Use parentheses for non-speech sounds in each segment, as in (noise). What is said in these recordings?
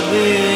be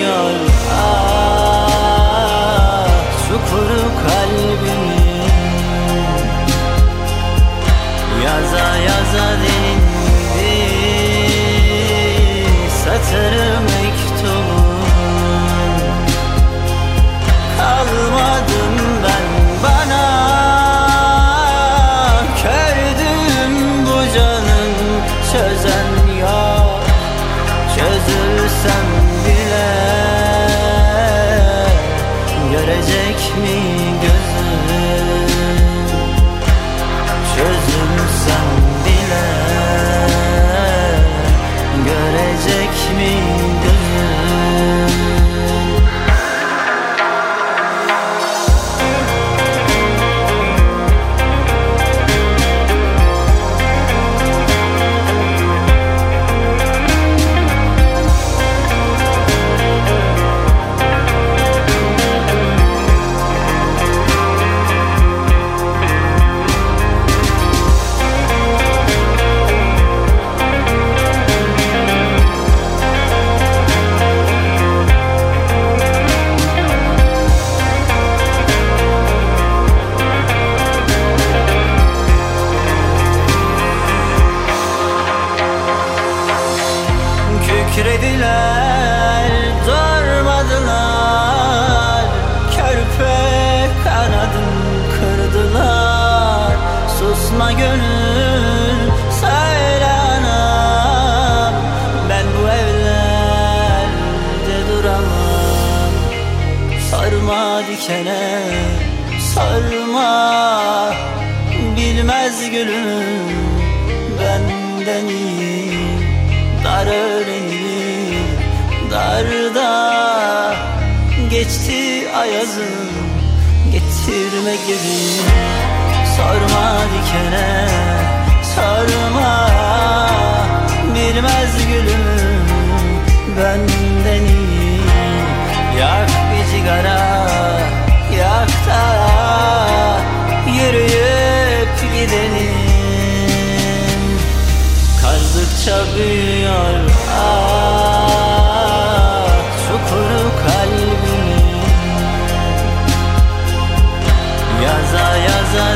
benden iyi Dar öğrenir, darda. Geçti ayazım, getirme geri Sorma dikene, sorma. Bilmez gülüm, benden iyi. Yak bir cigara, yak da Yürüyüp gidelim Büyüyor ah çukuru kalbimi Yaza yaza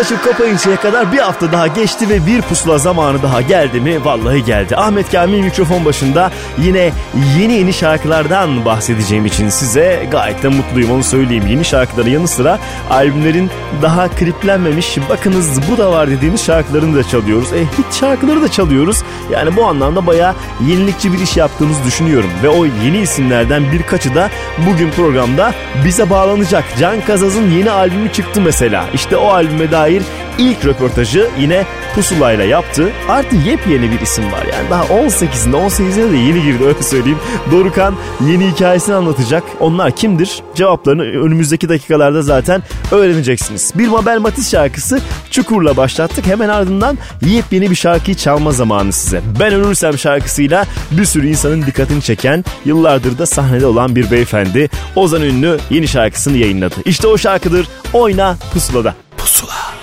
açıp kapayıncaya kadar bir hafta daha geçti ve bir pusula zamanı daha geldi mi? Vallahi geldi. Ahmet Kamil mikrofon başında yine yeni yeni şarkılardan bahsedeceğim için size gayet de mutluyum onu söyleyeyim. Yeni şarkıların yanı sıra albümlerin daha kliplenmemiş bakınız bu da var dediğimiz şarkılarını da çalıyoruz. E hit şarkıları da çalıyoruz. Yani bu anlamda baya yenilikçi bir iş yaptığımızı düşünüyorum. Ve o yeni isimlerden birkaçı da bugün programda bize bağlanacak. Can Kazaz'ın yeni albümü çıktı mesela. İşte o albüme dair ilk röportajı yine Pusula'yla yaptı. Artı yepyeni bir isim var yani daha 18'inde 18'ine de yeni girdi öyle söyleyeyim. Dorukan yeni hikayesini anlatacak. Onlar kimdir? Cevaplarını önümüzdeki dakikalarda zaten öğreneceksiniz. Bir Mabel Matiz şarkısı Çukur'la başlattık. Hemen ardından yepyeni bir şarkıyı çalma zamanı size. Ben Ölürsem şarkısıyla bir sürü insanın dikkatini çeken yıllardır da sahnede olan bir beyefendi Ozan Ünlü yeni şarkısını yayınladı. İşte o şarkıdır Oyna Pusula'da. Pusula.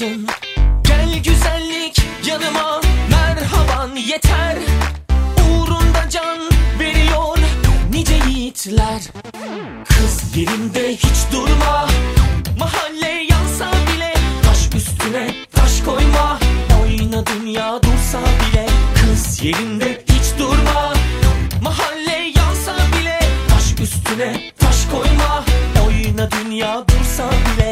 Kaçsın Gel güzellik yanıma merhaban yeter. Uğrunda can veriyor nice yiğitler. Kız yerinde hiç durma Mahalle yansa bile Taş üstüne taş koyma. Oyna dünya dursa bile Kız yerinde hiç durma Mahalle yansa bile Taş üstüne taş koyma. Oyna dünya dursa bile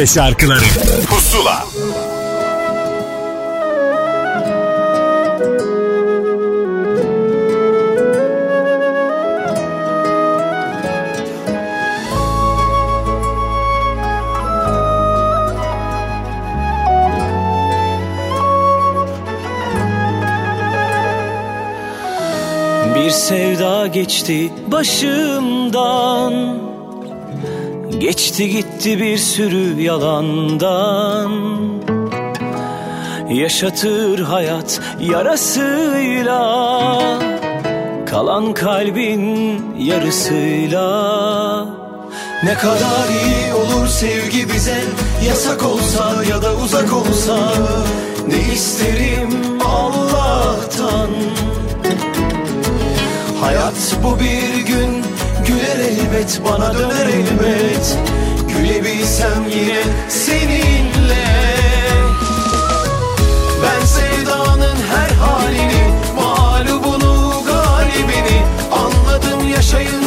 Türkçe şarkıları. Pusula. Bir sevda geçti başımdan. Geçti gitti bir sürü yalandan. Yaşatır hayat yarasıyla. Kalan kalbin yarısıyla. Ne kadar iyi olur sevgi bize Yasak olsa ya da uzak olsa. Ne isterim Allah'tan? Hayat bu bir gün güler elbet bana döner elbet Gülebilsem yine seninle. Ben sevdanın her halini Mağlubunu galibini Anladım yaşayınca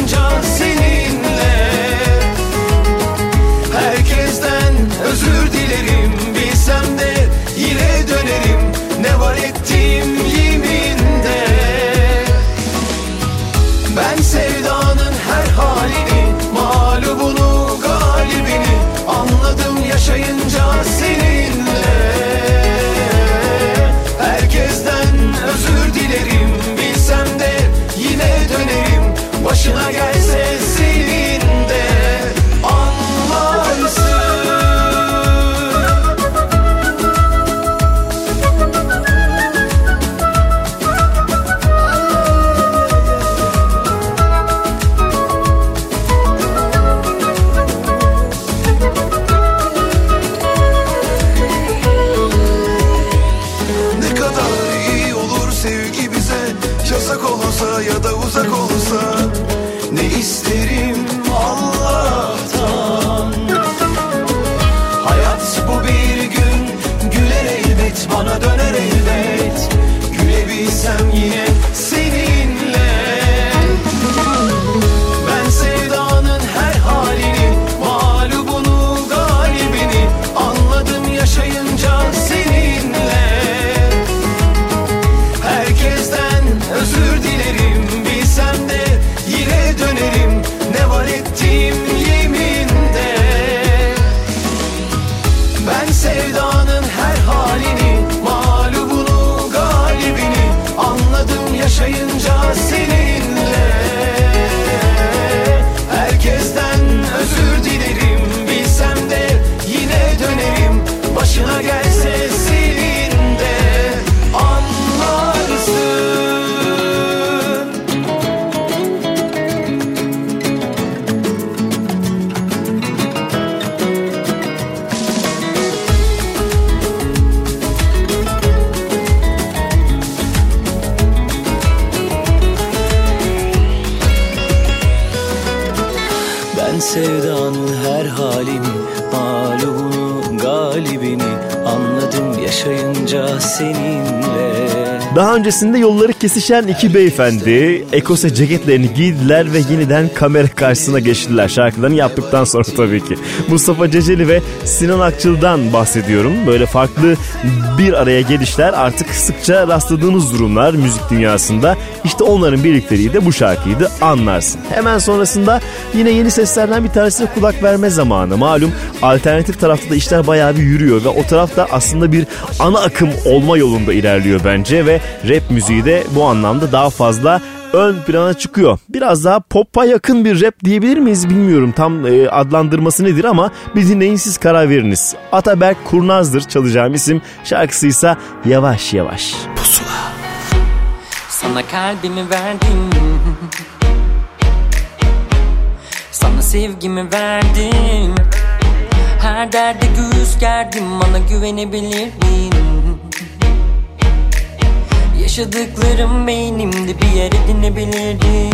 kesişen iki beyefendi Ekose ceketlerini giydiler ve yeniden kamera karşısına geçtiler. Şarkılarını yaptıktan sonra tabii ki. Mustafa Ceceli ve Sinan Akçıl'dan bahsediyorum. Böyle farklı bir araya gelişler artık sıkça rastladığımız durumlar müzik dünyasında. İşte onların birlikteliği de bu şarkıydı anlarsın. Hemen sonrasında yine yeni seslerden bir tanesine kulak verme zamanı. Malum alternatif tarafta da işler bayağı bir yürüyor ve o tarafta aslında bir ana akım olma yolunda ilerliyor bence ve rap müziği de bu anlamda daha fazla ön plana çıkıyor. Biraz daha pop'a yakın bir rap diyebilir miyiz bilmiyorum tam e, adlandırması nedir ama bir dinleyin siz karar veriniz. Ataberk Kurnaz'dır çalacağım isim şarkısıysa Yavaş Yavaş. Sana kalbimi verdim Sana sevgimi verdim Her derde göğüs gerdim Bana güvenebilirdin. Yaşadıklarım beynimde bir yer edinebilirdi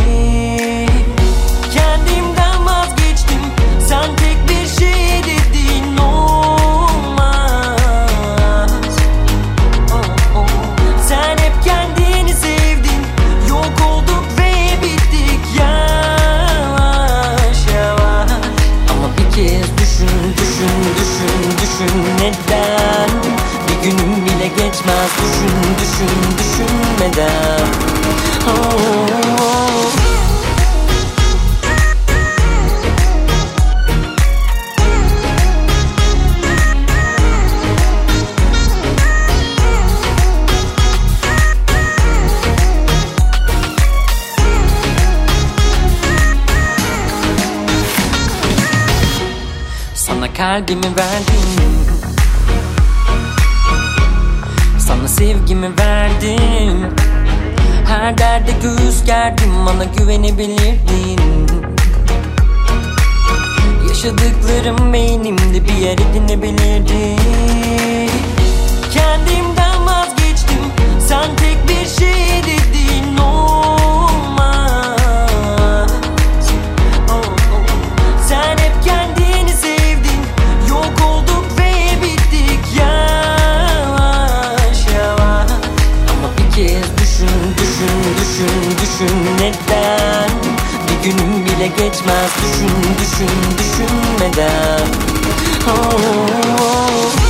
Kendimden vazgeçtim Sen Verdim verdim Sana sevgimi verdim. Her derde göğüs gerdim Bana güvenebilirdin. Yaşadıklarım beynimde bir yer edinebilirdi. Kendimden vazgeçtim Sen tek düşün neden? Bir günüm bile geçmez. Düşün düşün düşünmeden. Oh, oh. oh.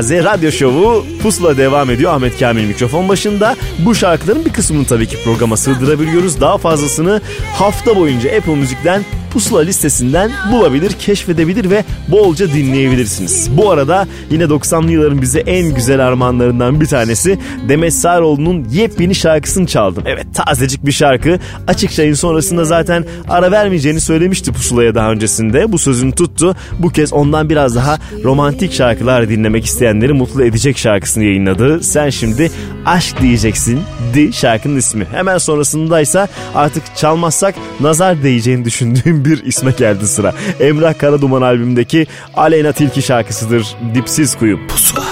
En taze radyo şovu Pusula devam ediyor. Ahmet Kamil mikrofon başında. Bu şarkıların bir kısmını tabii ki programa sığdırabiliyoruz. Daha fazlasını hafta boyunca Apple Müzik'ten Pusula listesinden bulabilir, keşfedebilir ve bolca dinleyebilirsiniz. Bu arada yine 90'lı yılların bize en güzel armağanlarından bir tanesi Demet Sağroğlu'nun yepyeni şarkısını çaldım. Evet tazecik bir şarkı. Açık çayın sonrasında zaten ara vermeyeceğini söylemişti Pusula'ya daha öncesinde. Bu sözünü tuttu. Bu kez ondan biraz daha romantik şarkılar dinlemek isteyenleri mutlu edecek şarkısını yayınladı. Sen şimdi aşk diyeceksin di şarkının ismi. Hemen sonrasındaysa artık çalmazsak nazar değeceğini düşündüğüm bir isme geldi sıra. Emrah Karaduman albümündeki Aleyna Tilki şarkısıdır. Dipsiz Kuyu. Pusula.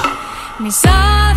Misafir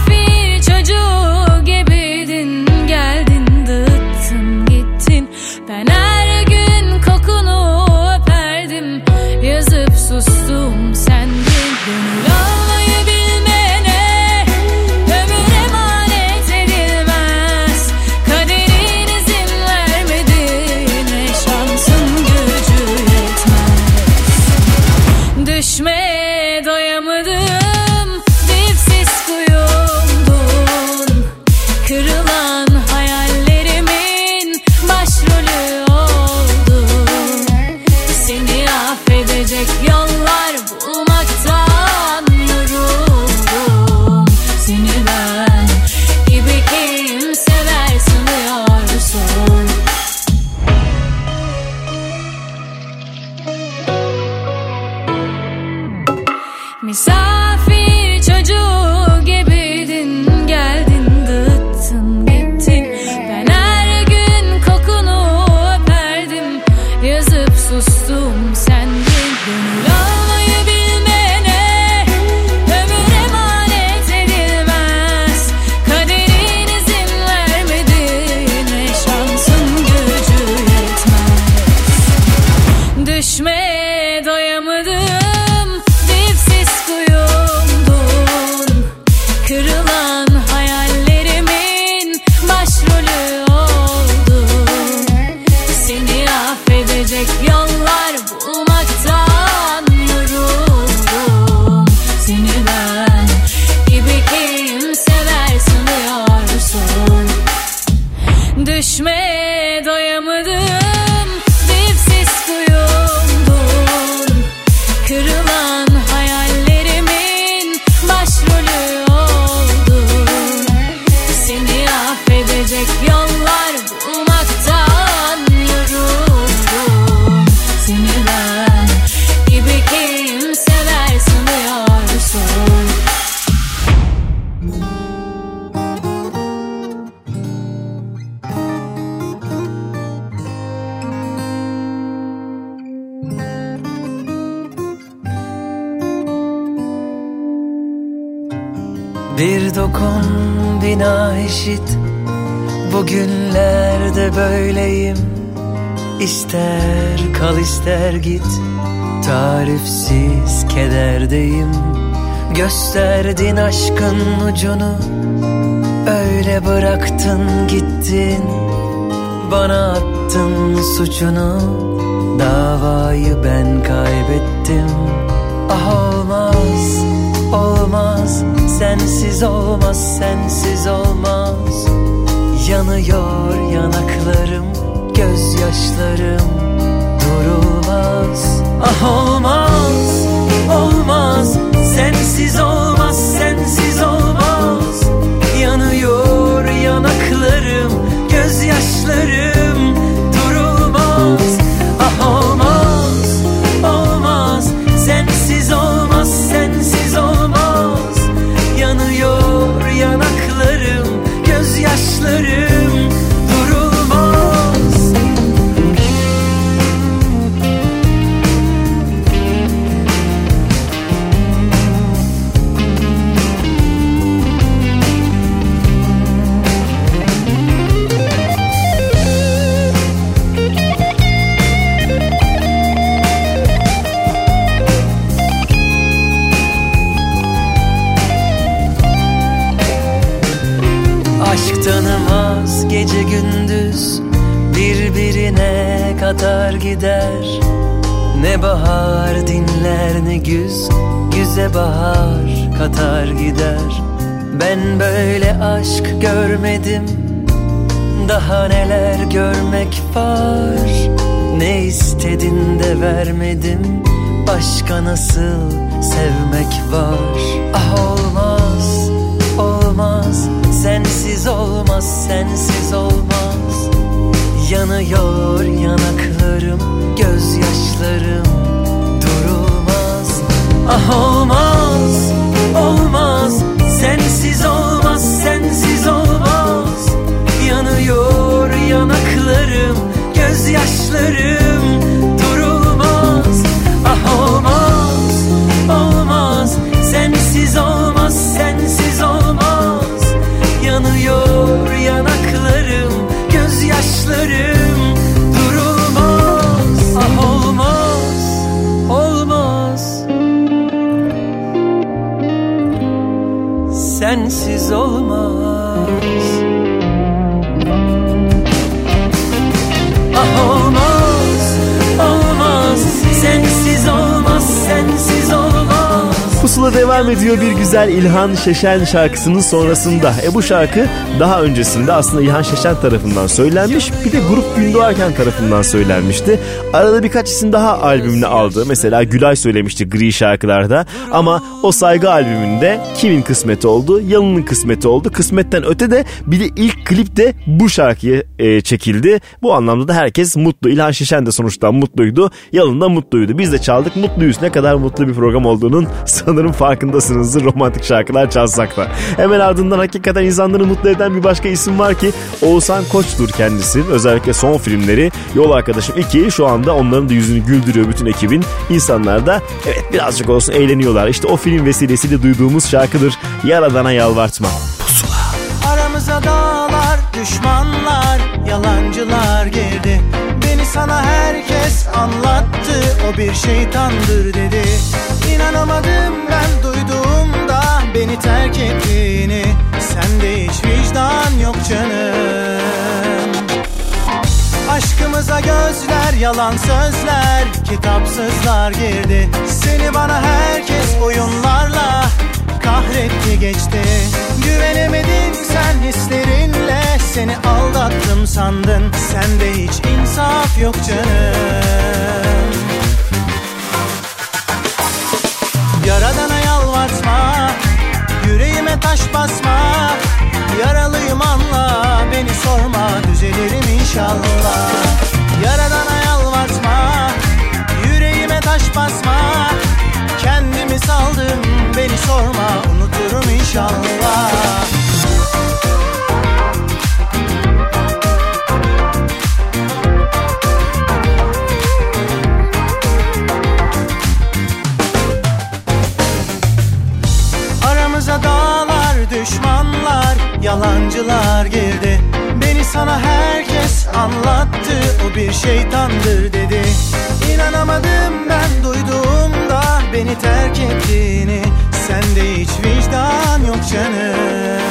ucunu Öyle bıraktın gittin. Bana attın suçunu Davayı ben kaybettim. Ah olmaz, olmaz Sensiz olmaz, sensiz olmaz. Yanıyor yanaklarım, gözyaşlarım Durulmaz. Ah olmaz, nasıl sevmek var güzel İlhan Şeşen şarkısının sonrasında. E bu şarkı daha öncesinde aslında İlhan Şeşen tarafından söylenmiş. Bir de Grup Gündoğarken tarafından söylenmişti. Arada birkaç isim daha albümüne aldı. Mesela Gülay söylemişti Gri şarkılarda. Ama o saygı albümünde kimin kısmeti oldu? Yalın'ın kısmeti oldu. Kısmetten öte de bir de ilk klip de bu şarkıya e, çekildi. Bu anlamda da herkes mutlu. İlhan Şeşen de sonuçta mutluydu. Yalın da mutluydu. Biz de çaldık mutluyuz. Ne kadar mutlu bir program olduğunun (laughs) sanırım farkındasınızdır romantik şarkılar çalsak da. Hemen ardından hakikaten insanları mutlu eden bir başka isim var ki Oğuzhan Koç'tur kendisi. Özellikle son filmleri Yol Arkadaşım 2 şu anda onların da yüzünü güldürüyor bütün ekibin. İnsanlar da evet birazcık olsun eğleniyorlar. İşte o film vesilesiyle duyduğumuz şarkıdır. Yaradana Yalvartma. Aramıza dağlar, düşmanlar, yalancılar girdi. Beni sana herkes anlattı, o bir şeytandır dedi. İnanamadım ben duyduğumda beni terk ettiğini. Sende hiç vicdan yok canım Aşkımıza gözler, yalan sözler, kitapsızlar girdi. Seni bana herkes oyunlarla kahretti geçti. Güvenemedin sen hislerinle Seni aldattım sandın. Sende hiç insaf yok canım inşallah Aramıza dağlar, düşmanlar, yalancılar girdi. Beni sana herkes anlattı, o bir şeytandır dedi. İnanamadım ben duyduğumda beni terk ettiğini Sende hiç vicdan yok canım.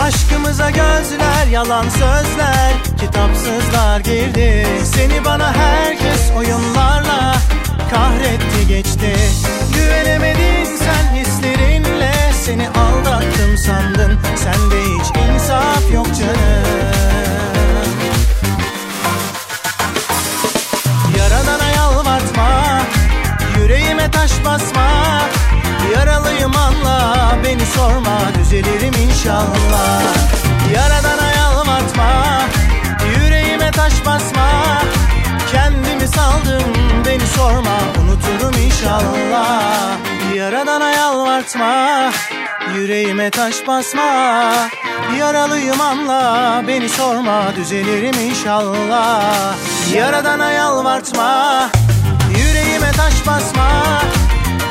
Aşkımıza gözler, yalan sözler, kitapsızlar girdi. Seni bana herkes oyunlarla kahretti geçti. Güvenemedin sen hislerinle Seni aldattım sandın. Sende hiç insaf yok canım Yüreğime taş basma. Yaralıyım anla Beni sorma. Düzelirim inşallah. Yaradana yalvartma Yüreğime taş basma. Kendimi saldım beni sorma. Unuturum inşallah. Yaradana yalvartma Yüreğime taş basma. Yaralıyım anla Beni sorma. Düzelirim inşallah. Yaradana yalvartma Taş basma.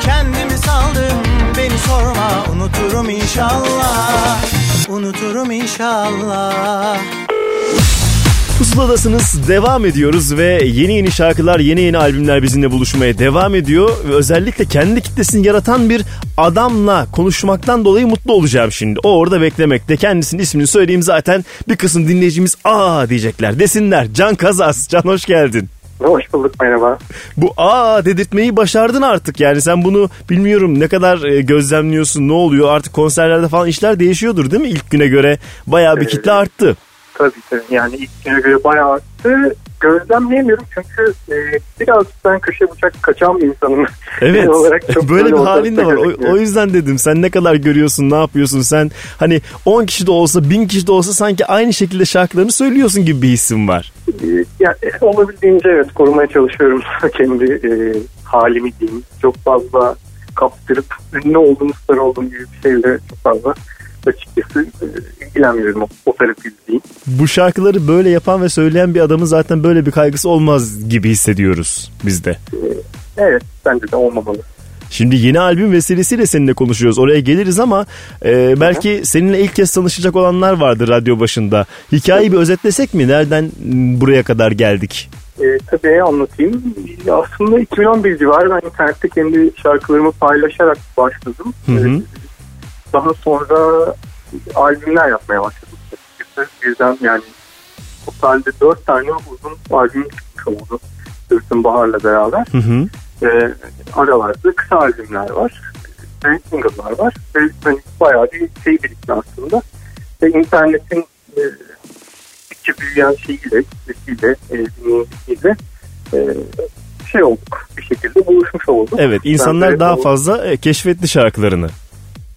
Kendimi saldım beni sorma. Unuturum inşallah. Unuturum inşallah. Pusuladasınız devam ediyoruz ve yeni yeni şarkılar yeni yeni albümler bizimle buluşmaya devam ediyor. Ve özellikle kendi kitlesini yaratan bir adamla konuşmaktan dolayı mutlu olacağım şimdi. O orada beklemekte. Kendisinin ismini söyleyeyim zaten. Bir kısım dinleyicimiz aa diyecekler. Desinler. Can Kazas Can hoş geldin. Hoş bulduk merhaba. Bu aa dedirtmeyi başardın artık yani sen bunu bilmiyorum ne kadar e, gözlemliyorsun ne oluyor artık konserlerde falan işler değişiyordur değil mi ilk güne göre bayağı bir Evet. kitle arttı. Tabii tabii yani ilk güne göre bayağı arttı. Gözlemleyemiyorum çünkü e, biraz ben köşe bıçak kaçan bir insanım. (laughs) Evet olarak çok böyle bir halin de var o, o yüzden dedim sen ne kadar görüyorsun ne yapıyorsun sen hani 10 kişi de olsa 1000 kişi de olsa sanki aynı şekilde şarkılarını söylüyorsun gibi bir hissim var. E, ya, e, olabildiğince evet korumaya çalışıyorum (laughs) kendi e, halimi diyeyim. Çok fazla kaptırıp ünlü olduğum star olduğum gibi bir şeyle çok fazla açıkçası e, ilgilenmiyorum o, tarafı diyeyim. Bu şarkıları böyle yapan ve söyleyen bir adamın zaten böyle bir kaygısı olmaz gibi hissediyoruz biz de. Evet bence de olmamalı. Şimdi yeni albüm vesilesiyle seninle konuşuyoruz. Oraya geliriz ama e, belki seninle ilk kez tanışacak olanlar vardır radyo başında. Hikayeyi bir özetlesek mi? Nereden buraya kadar geldik? E, tabii anlatayım. Aslında 2011 civarı ben internette kendi şarkılarımı paylaşarak başladım. Hı hı. E, daha sonra albümler yapmaya başladım. Açıkçası birden yani totalde 4 tane uzun albüm çıkmış oldu. Sırtın Bahar'la beraber. Hı hı. E, aralarda kısa albümler var. Ve single'lar var. Ve hani bayağı bir şey birikti aslında. Ve internetin e, gittikçe büyüyen şeyiyle, sesiyle, e, dinleyicisiyle e, şey olduk. Bir şekilde buluşmuş olduk. Evet insanlar daha o- fazla e, keşfetti şarkılarını.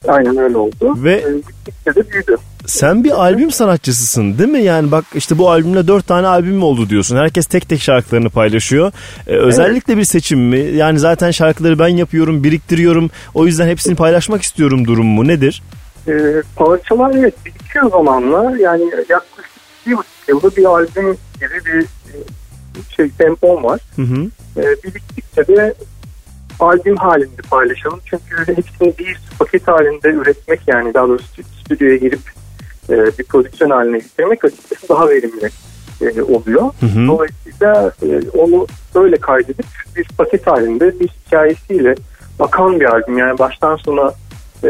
Aynen öyle oldu. Ve- E, gittikçe de büyüdü. Sen bir albüm sanatçısısın değil mi? Yani bak işte bu albümle dört tane albüm oldu diyorsun. Herkes tek tek şarkılarını paylaşıyor. Ee, özellikle bir seçim mi? Yani zaten şarkıları ben yapıyorum, biriktiriyorum. O yüzden hepsini paylaşmak istiyorum durum mu? Nedir? E, parçalar evet birikiyor zamanla. Yani yaklaşık bir buçuk yılda bir albüm gibi bir e, şey tempom var. Hı hı. e, biriktikçe de albüm halinde paylaşalım. Çünkü hepsini bir paket halinde üretmek yani daha doğrusu stüdyoya girip e, bir prodüksiyon haline getirmek açıkçası daha verimli e, oluyor. Hı hı. Dolayısıyla e, onu böyle kaydedip bir paket halinde bir hikayesiyle akan bir albüm yani baştan sona e,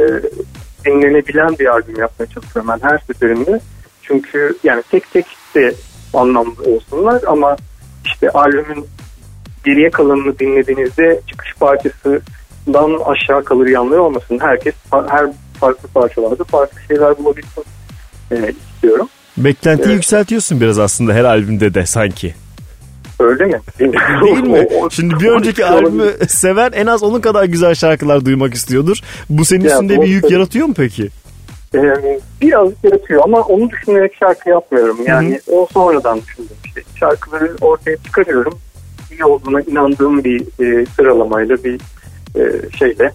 dinlenebilen bir albüm yapmaya çalışıyorum ben her seferinde. Çünkü yani tek tek de anlamlı olsunlar ama işte albümün geriye kalanını dinlediğinizde çıkış parçasından aşağı kalır yanları olmasın. Herkes her farklı parçalarda farklı şeyler bulabilsin e, istiyorum. Beklentiyi Evet. yükseltiyorsun biraz aslında her albümde de sanki. Öyle mi? (laughs) Değil mi? (laughs) Şimdi bir önceki o- albümü seven en az onun kadar güzel şarkılar duymak istiyordur. Bu senin Ya, üstünde bir yük yaratıyor mu peki? Ee, biraz yaratıyor ama onu düşünerek şarkı yapmıyorum. Yani o sonradan düşündüğüm şey. Şarkıları ortaya çıkarıyorum. İyi olduğuna inandığım bir e, sıralamayla bir e, şeyle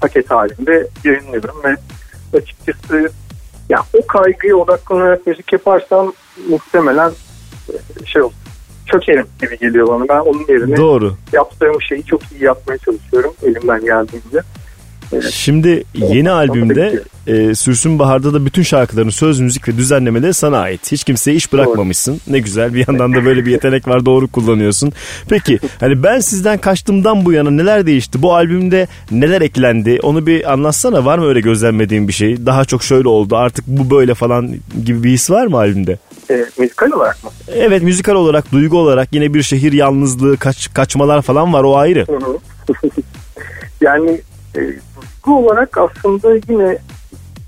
paket halinde yayınlıyorum ve açıkçası ya o kaygıya odaklanarak müzik yaparsam muhtemelen e, şey olur. Çökerim gibi geliyor bana. Ben onun yerine Doğru. yaptığım şeyi çok iyi yapmaya çalışıyorum elimden geldiğince. Şimdi yeni albümde e, Sürsün Bahar'da da bütün şarkıların söz, müzik ve düzenlemeleri sana ait. Hiç kimseye iş bırakmamışsın. Ne güzel bir yandan da böyle bir yetenek var doğru kullanıyorsun. Peki hani ben sizden kaçtığımdan bu yana neler değişti? Bu albümde neler eklendi? Onu bir anlatsana var mı öyle gözlemlediğin bir şey? Daha çok şöyle oldu artık bu böyle falan gibi bir his var mı albümde? E, müzikal olarak mı? Evet müzikal olarak, duygu olarak yine bir şehir yalnızlığı, kaç, kaçmalar falan var o ayrı. Hı hı. (laughs) yani e, duygu olarak aslında yine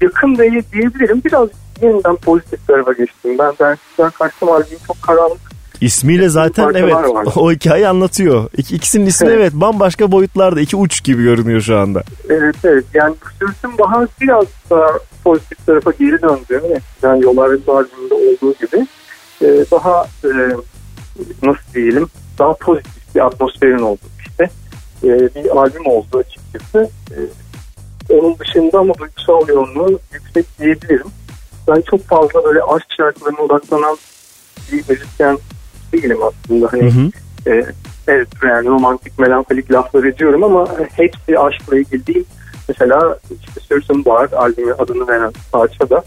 yakın değil diyebilirim. Biraz yeniden pozitif tarafa geçtim. Ben dersizden kaçtım albüm çok karanlık. İsmiyle zaten evet var. o hikayeyi anlatıyor. İki, ikisinin ismi evet. Evet. bambaşka boyutlarda iki uç gibi görünüyor şu anda. Evet evet yani Sürsün Bahar biraz daha pozitif tarafa geri döndü. Yani Yollar ve albümünde olduğu gibi. E, daha e, nasıl diyelim daha pozitif bir atmosferin olduğu. E, bir albüm oldu açıkçası. E, onun dışında ama duygusal yoğunluğu yüksek diyebilirim. Ben çok fazla böyle aşk şarkılarına odaklanan bir müzisyen değilim aslında. Hani, Hı hı. e, evet yani romantik melankolik laflar ediyorum ama hepsi aşkla ilgili değil. Mesela işte Sürsün Bahar albümü adını veren parça da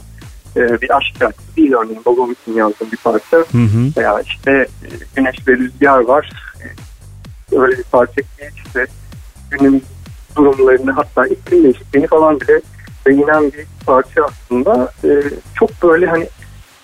e, bir aşk şarkısı değil örneğin babam için yazdığım bir parça. Hı hı. Veya işte e, güneş ve rüzgar var. Öyle bir parça ki işte günün durumlarını hatta iklim değişikliğini falan bile değinen bir parça aslında. E, çok böyle hani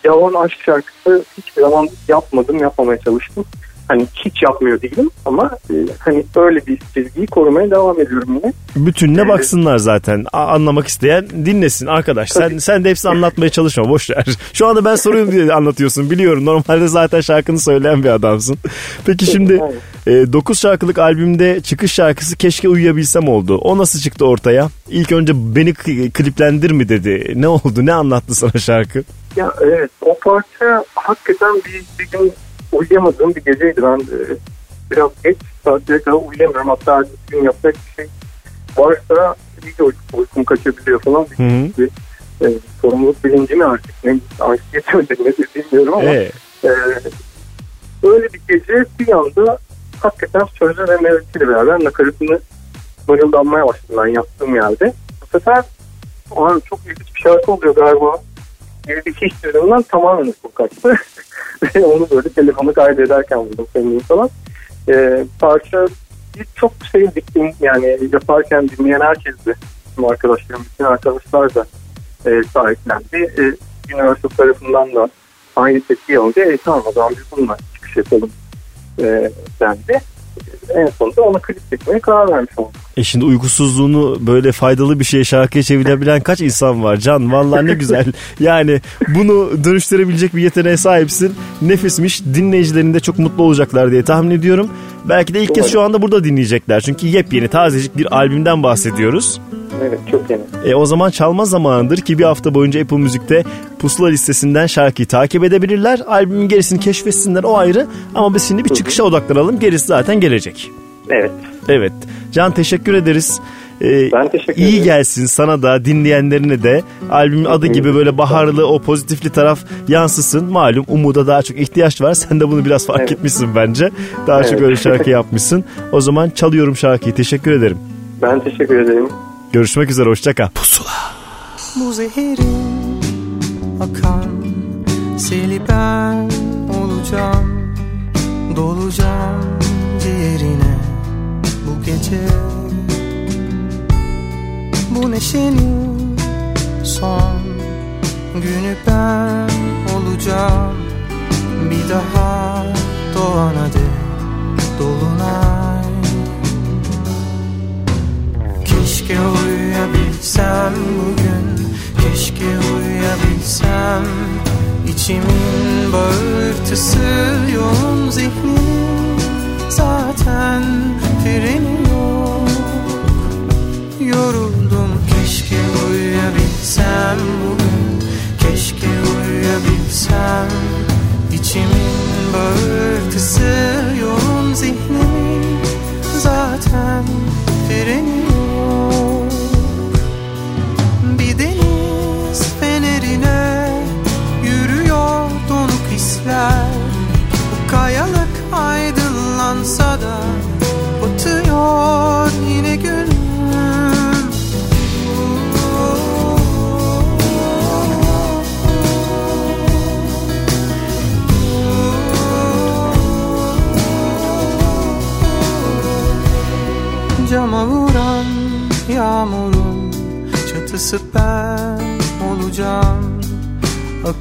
yalan aşk şarkısı hiçbir zaman yapmadım, yapmamaya çalıştım. Hani hiç yapmıyor değilim ama e, hani öyle bir çizgiyi korumaya devam ediyorum yine. Bütününe baksınlar zaten. A- anlamak isteyen dinlesin arkadaş. Sen sen de hepsini anlatmaya çalışma boş ver. (laughs) Şu anda ben soruyorum diye anlatıyorsun biliyorum. Normalde zaten şarkını söyleyen bir adamsın. Peki şimdi 9 şarkılık albümde çıkış şarkısı Keşke Uyuyabilsem oldu. O nasıl çıktı ortaya? İlk önce beni kliplendir mi dedi. Ne oldu? Ne anlattı sana şarkı? Ya evet o parça hakikaten bir, bir gün uyuyamadığım bir geceydi. Ben e, biraz geç saatlere kadar uyuyamıyorum. Hatta ertesi gün yapacak bir şey varsa iyice uykum, uykum kaçabiliyor falan. Hı hı. Bir, e, sorumluluk bilinci mi artık ne anksiyete mi nedir bilmiyorum ama Ee, e, öyle bir gece bir anda hakikaten sözler ve melodiyle beraber nakaratını mırıldanmaya başladım ben yaptığım yerde. Bu sefer "Aa, çok ilginç bir şarkı oluyor galiba his yüzünden tamamen uykum kaçtı. (laughs) Ve onu böyle telefonu kaydederken buldum kendimi falan. E, parça çok sevdik yani yaparken dinleyen herkes de tüm arkadaşlarım, bütün arkadaşlar da e, sahiplendi. E, Universal tarafından da aynı tepki alınca e, tamam o zaman biz bununla çıkış yapalım e, dendi. En sonunda ona klip çekmeye karar vermiş olduk. e şimdi uykusuzluğunu böyle faydalı bir şeye şarkıya çevirebilen kaç insan var Can? Vallahi ne güzel. (laughs) Yani bunu dönüştürebilecek bir yeteneğe sahipsin. Nefismiş. Dinleyicilerin de çok mutlu olacaklar diye tahmin ediyorum. Belki de ilk kez şu anda burada dinleyecekler. Çünkü yepyeni tazecik bir albümden bahsediyoruz. Evet çok yeni. E o zaman çalma zamanıdır ki bir hafta boyunca Apple Müzik'te pusula listesinden şarkıyı takip edebilirler. Albümün gerisini keşfetsinler o ayrı. Ama biz şimdi bir çıkışa odaklanalım. Gerisi zaten gelecek. Evet. Evet. Can teşekkür ederiz. Ee, Ben teşekkür iyi ederim. gelsin sana da dinleyenlerine de albümün adı gibi böyle baharlı o pozitifli taraf yansısın. Malum umuda daha çok ihtiyaç var. Sen de bunu biraz fark Evet. etmişsin bence. Daha çok Evet. öyle şarkı (laughs) yapmışsın. O zaman çalıyorum şarkıyı. Teşekkür ederim. Ben teşekkür ederim. Görüşmek üzere. Hoşça kal. Pusula. Bu zehirin akan seli ben olacağım Dolacağım ciğerine bu gece Bu neşenin son günü ben olacağım Bir daha doğana dek dolunay Keşke uyuyabilsem bugün. Keşke uyuyabilsem. İçimin bağırtısı yoğun zihnim Zaten freni Yoruldum. Keşke uyuyabilsem bugün. Keşke uyuyabilsem. İçimin bağırtısı yoğun zihnim Zaten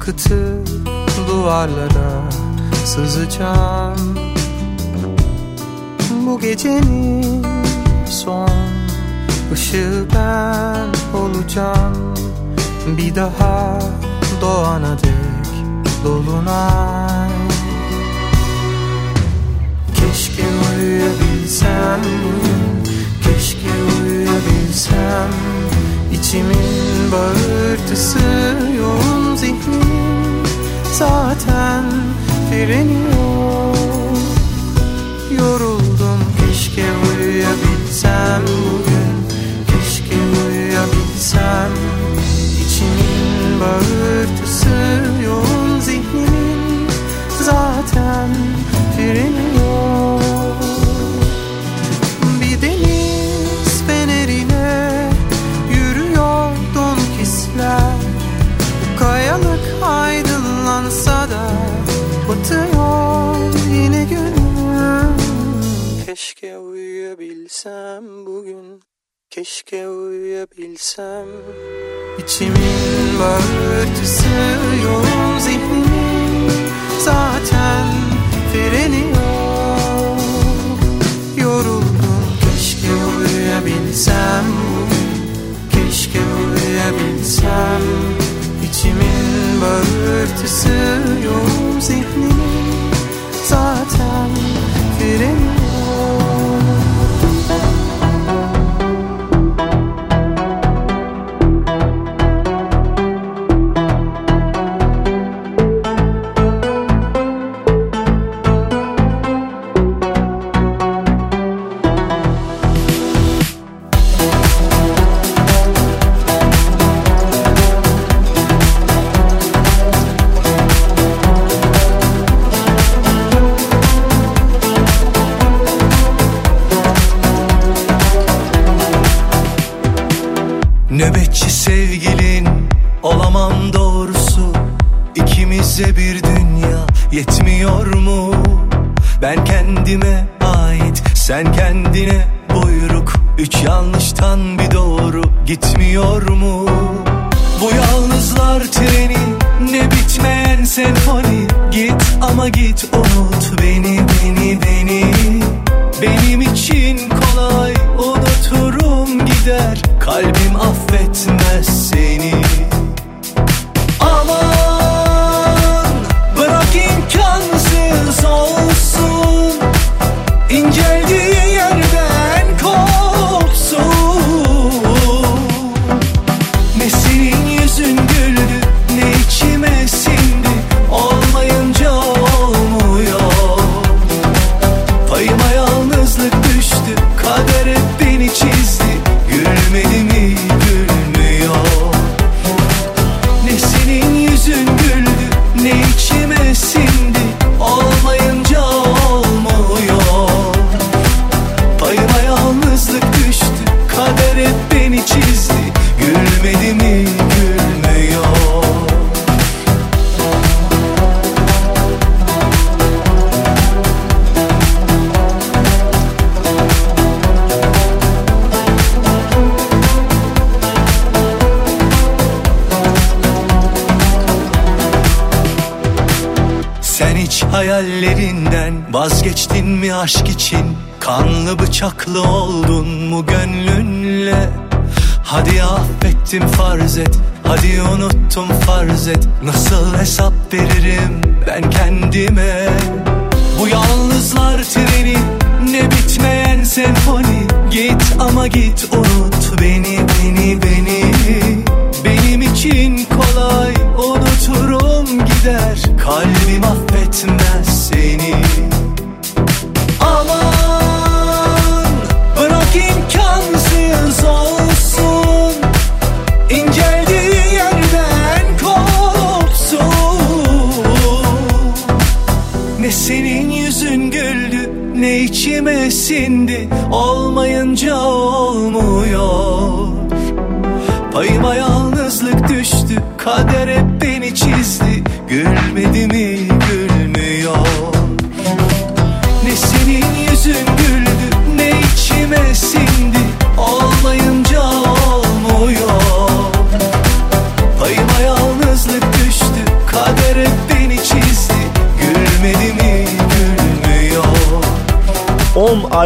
Akıtı duvarlara sızacağım. Bu gecenin son ışığı ben olacağım. Bir daha doğana dek dolunay. Keşke uyuyabilsem Keşke uyuyabilsem. İçimin yoğun zihnim Zaten freni yok Yoruldum keşke uyuyabilsem bugün Keşke uyuyabilsem Keşke uyuyabilsem. İçimin böğürtüsü yoğun zihnimin Zaten freni yok Yoruldum keşke uyuyabilsem. Keşke uyuyabilsem. İçimin böğürtüsü yoğun et Nasıl hesap veririm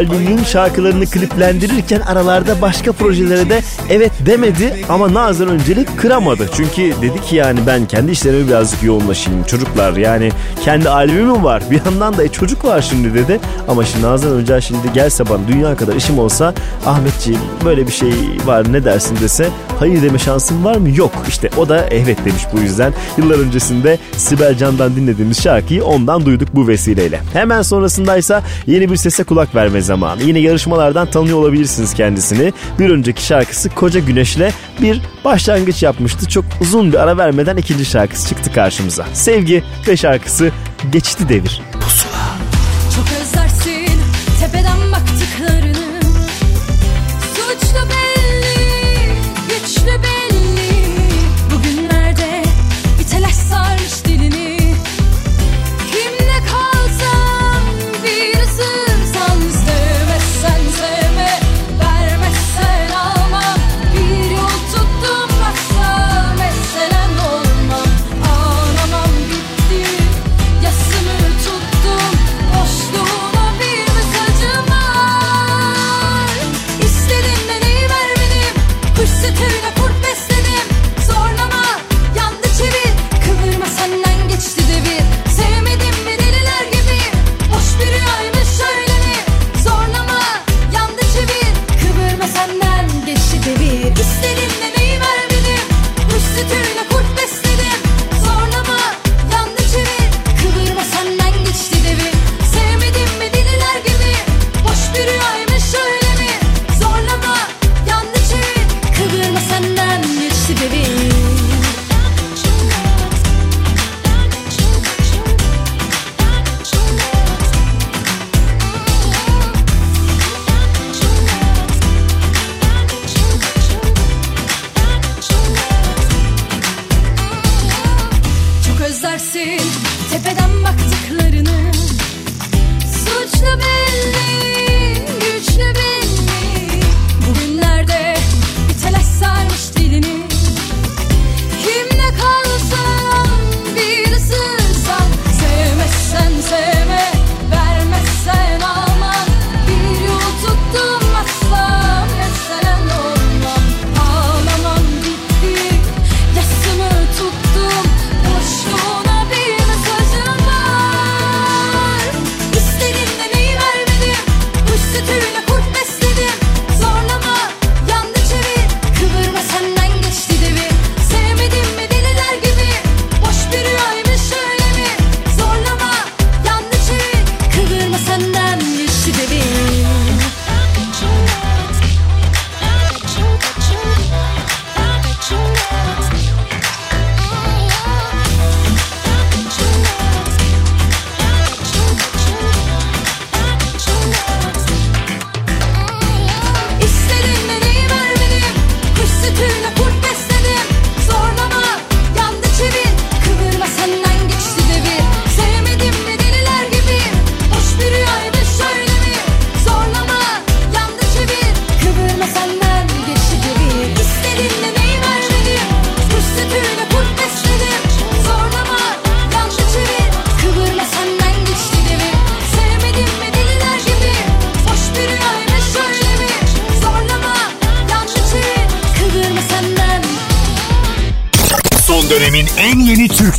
10 albümün şarkılarını kliplendirirken aralarda başka projelere de evet demedi ama Nazan öncelik kıramadı. Çünkü dedi ki yani ben kendi işlerime birazcık yoğunlaşayım çocuklar yani kendi albümüm var bir yandan da e, çocuk var şimdi dedi. Ama şimdi Nazan Öncel şimdi gelse bana dünya kadar işim olsa Ahmetciğim böyle bir şey var ne dersin dese hayır deme şansım var mı? Yok işte o da evet demiş bu yüzden. Yıllar öncesinde Sibel Can'dan dinlediğimiz şarkıyı ondan duyduk bu vesileyle. Hemen sonrasındaysa yeni bir sese kulak verme zamanı. Yine yarışmalardan tanıyor olabilirsiniz kendisini. Bir önceki şarkısı Koca Güneş'le bir başlangıç yapmıştı. Çok uzun bir ara vermeden ikinci şarkısı çıktı karşımıza. Sevgi ve şarkısı Geçti Devir.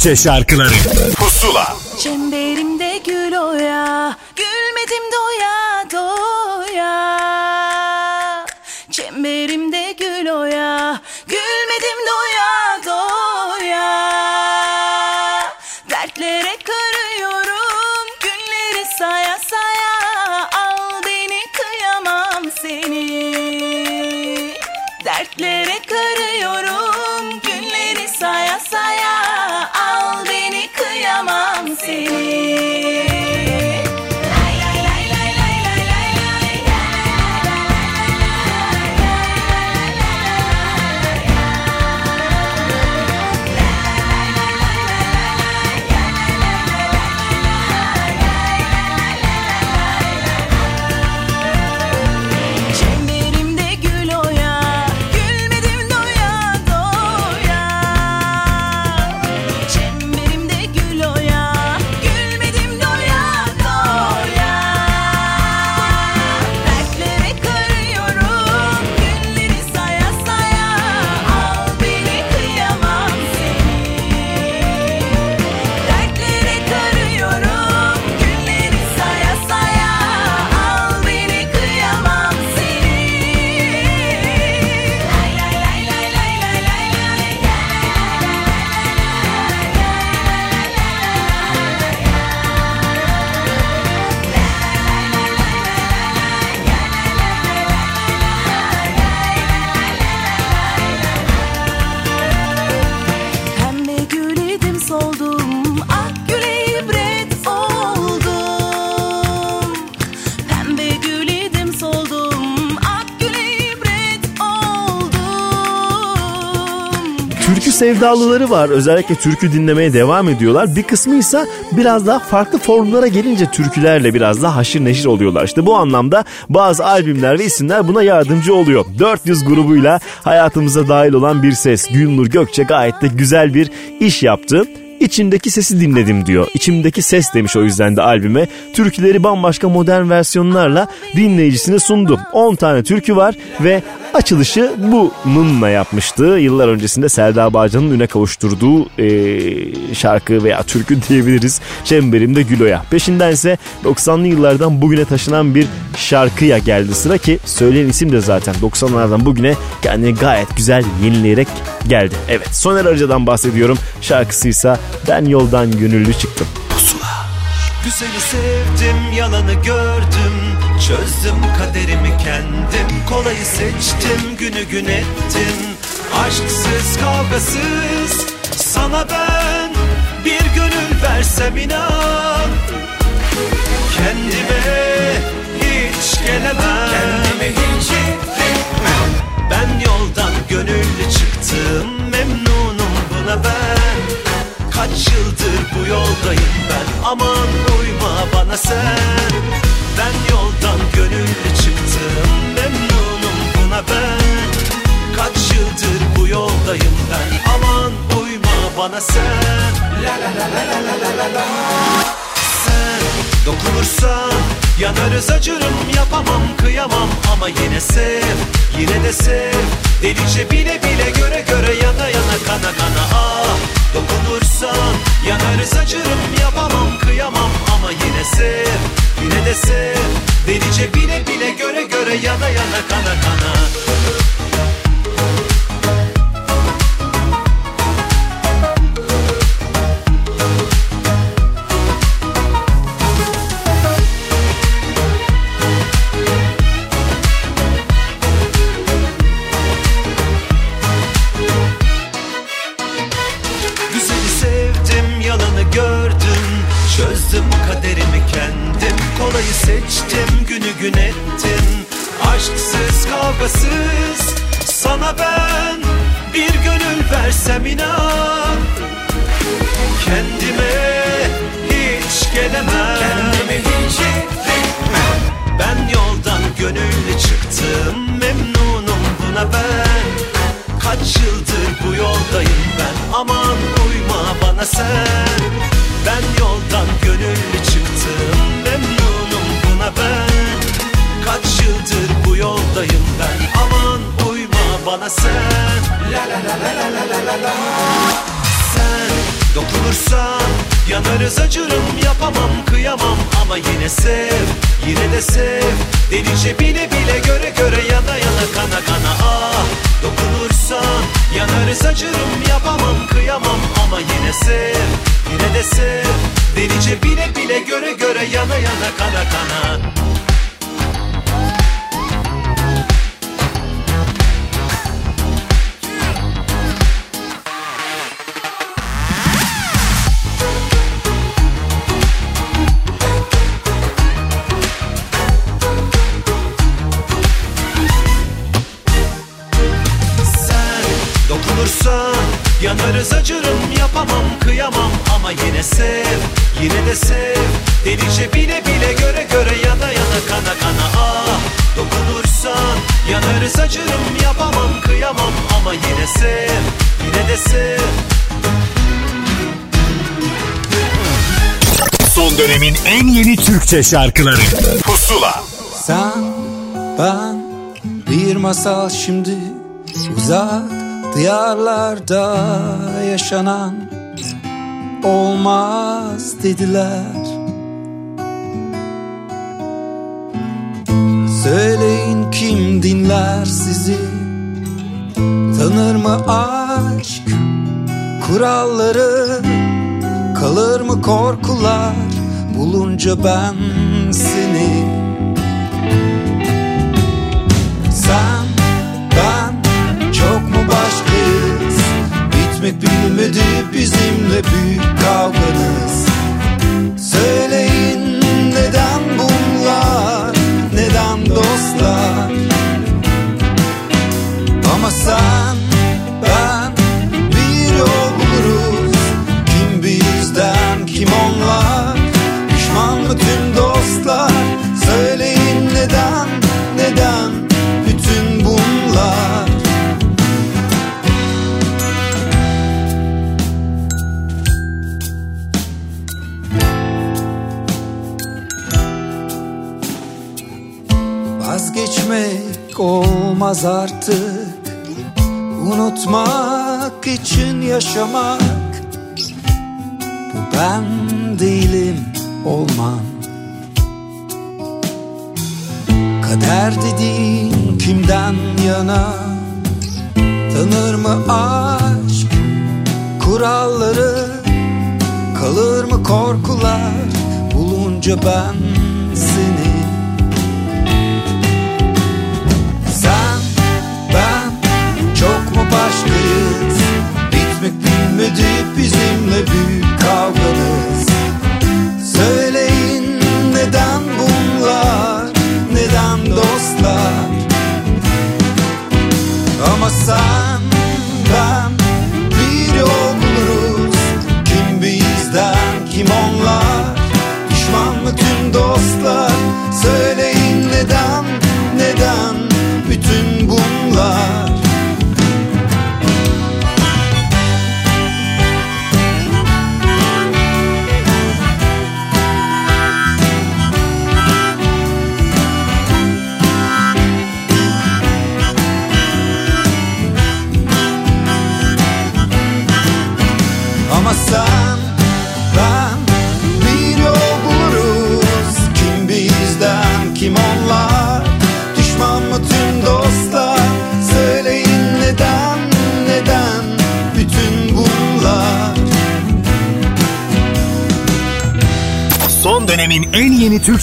Türkçe şarkıları sevdalıları var. Özellikle türkü dinlemeye devam ediyorlar. Bir kısmı ise biraz daha farklı formlara gelince türkülerle biraz daha haşır neşir oluyorlar. İşte bu anlamda bazı albümler ve isimler buna yardımcı oluyor. 400 grubuyla hayatımıza dahil olan bir ses. Gülnur Gökçe gayet de güzel bir iş yaptı. İçimdeki sesi dinledim diyor. İçimdeki ses demiş o yüzden de albüme. Türküleri bambaşka modern versiyonlarla dinleyicisine sundu. 10 tane türkü var ve açılışı bununla yapmıştı. Yıllar öncesinde Selda Bağcan'ın üne kavuşturduğu eee, şarkı veya türkü (laughs) diyebiliriz. Çemberimde Gülo'ya. Peşinden ise 90'lı yıllardan bugüne taşınan bir şarkıya geldi sıra ki söyleyen isim de zaten 90'lardan bugüne kendini gayet güzel yenileyerek geldi. Evet Soner Arıca'dan bahsediyorum. Şarkısıysa Ben Yoldan Gönüllü Çıktım. Güzeli sevdim, yalanı gördüm Çözdüm kaderimi kendim Kolayı seçtim, günü gün ettim. Aşksız, kavgasız Sana ben bir gönül versem inan. Kendime hiç gelemem. Kendime hiç Ben yoldan gönüllü çıktım Memnunum buna ben. Kaç yıldır bu yoldayım ben Aman uyma bana sen Ben yoldan gönüllü çıktım Memnunum buna ben. Kaç yıldır bu yoldayım ben Aman uyma bana sen. La la la la la la la la. Sen dokunursan Yanarız acırım yapamam kıyamam. Ama yine sev yine de sev. Delice bile bile göre göre yana yana kana kana ah. Dokunursan yanarız acırım yapamam kıyamam. Ama yine sev yine de sev. Delice bile bile göre göre yana yana kana kana Kolayı seçtim günü gün ettim. Aşksız kavgasız Sana ben bir gönül versem inan. Kendime hiç gelemem. Kendimi hiç Ben yoldan gönüllü çıktım Memnunum buna ben. Kaç yıldır bu yoldayım ben Aman uyma bana sen. Ben yoldan gönüllü çıktım yıldır bu yoldayım ben? Aman uyma bana sen. La la la la la la la la. Sen dokunursan yanarız acırım Yapamam kıyamam. Ama yine sev Yine de sev. Delice bile bile göre göre Yana yana kana kana. Ah dokunursan Yanarız acırım yapamam kıyamam. Ama yine sev Yine de sev. Delice bile bile göre göre Yana yana kana kana. Yanarız acırım yapamam kıyamam. Ama yine sev yine de sev. Delice bile bile göre göre yana yana kana kana ah. Dokunursan yanarız acırım yapamam kıyamam. Ama yine sev yine de sev. Son dönemin en yeni Türkçe şarkıları. Pusula. Sen, ben, bir masal şimdi Uzak diyarlarda yaşanan Olmaz dediler. Söyleyin kim dinler sizi? Tanır mı aşk kuralları? Kalır mı korkular? Bulunca ben seni mu başkayız Bitmek bilmedi bizimle büyük kavganız. Söyleyin neden bunlar Neden dostlar? Ama sen, ben bir yol buluruz Kim bizden kim onlar? Pişman mı tüm dostlar Vazgeçmek olmaz artık. Unutmak için yaşamak. Bu ben değilim olmam. Kader dediğin kimden yana? Tanır mı aşk kuralları? Kalır mı korkular? Bulunca ben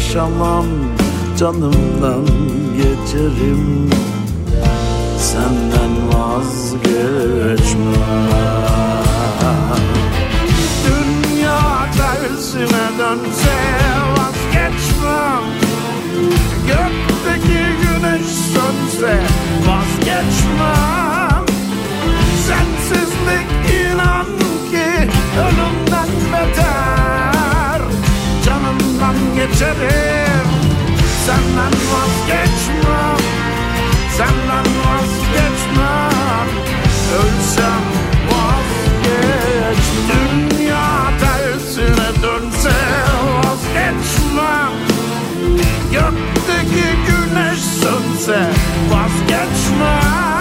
Yaşamam Canımdan geçerim. Senden vazgeçmem. Dünya tersine dönse vazgeçmem. Gökteki güneş sönse vazgeçmem. Sensizlik inan ki ölümden beter geçerim. Senden vazgeçmem Senden vazgeçmem. Ölsem vazgeç Dünya tersine dönse vazgeçmem. Gökteki güneş sönse vazgeçmem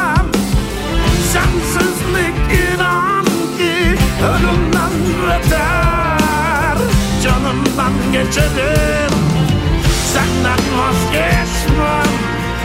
Canımdan geçerim Senden vazgeçmem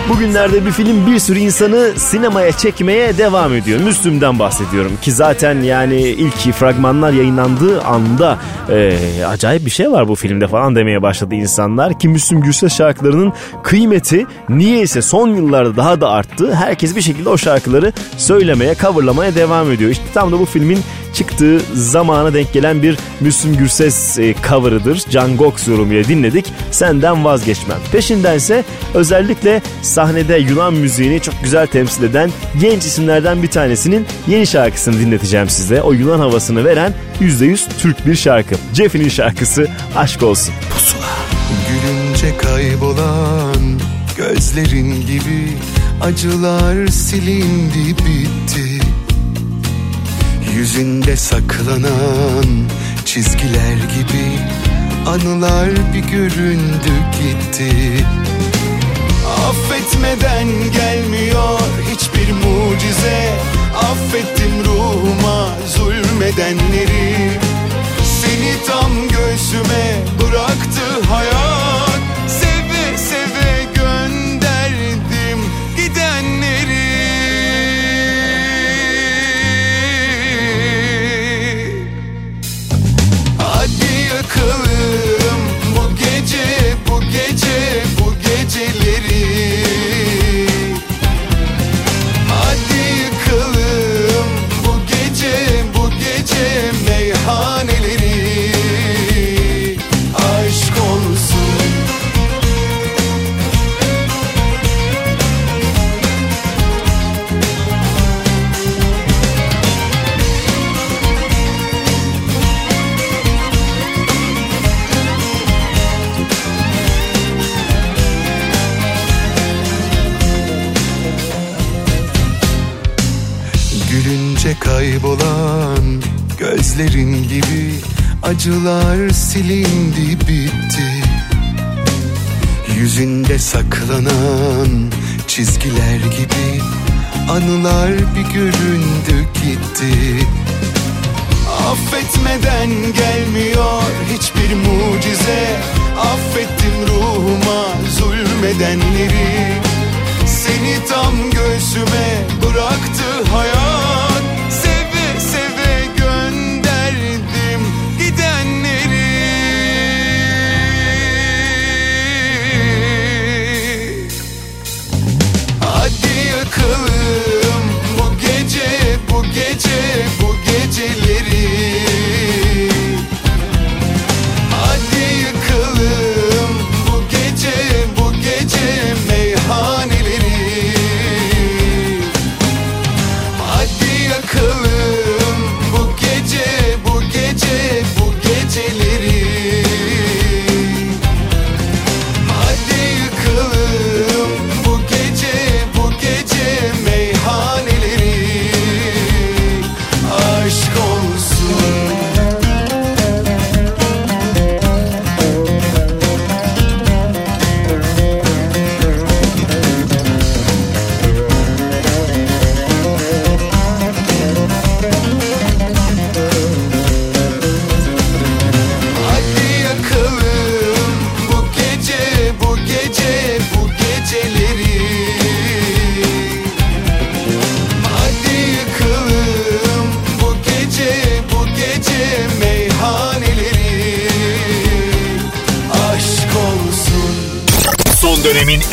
Bugünlerde bir film bir sürü insanı sinemaya çekmeye devam ediyor. Müslüm'den bahsediyorum ki zaten yani ilk fragmanlar yayınlandığı anda e, acayip bir şey var bu filmde falan demeye başladı insanlar. Ki Müslüm Gürses şarkılarının kıymeti niyeyse son yıllarda daha da arttı. Herkes bir şekilde o şarkıları söylemeye, coverlamaya devam ediyor. İşte tam da bu filmin çıktığı zamana denk gelen bir Müslüm Gürses e, cover'ıdır. Can Gox yorumuyla dinledik. Senden vazgeçmem. Peşindense özellikle sahnede Yunan müziğini çok güzel temsil eden genç isimlerden bir tanesinin yeni şarkısını dinleteceğim size. O Yunan havasını veren %100 Türk bir şarkı. Jeff'in şarkısı Aşk Olsun. Gülünce kaybolan gözlerin gibi acılar silindi bitti Yüzünde saklanan çizgiler gibi Anılar bir göründü gitti. Affetmeden gelmiyor hiçbir mucize. Affettim ruhuma zulmedenleri. Seni tam göğsüme bıraktı hayat gözlerin gibi acılar silindi bitti. Yüzünde saklanan çizgiler gibi anılar bir göründü gitti. Affetmeden gelmiyor hiçbir mucize. Affettim ruhuma zulmedenleri. Seni tam göğsüme bıraktı hayat gece bu geceleri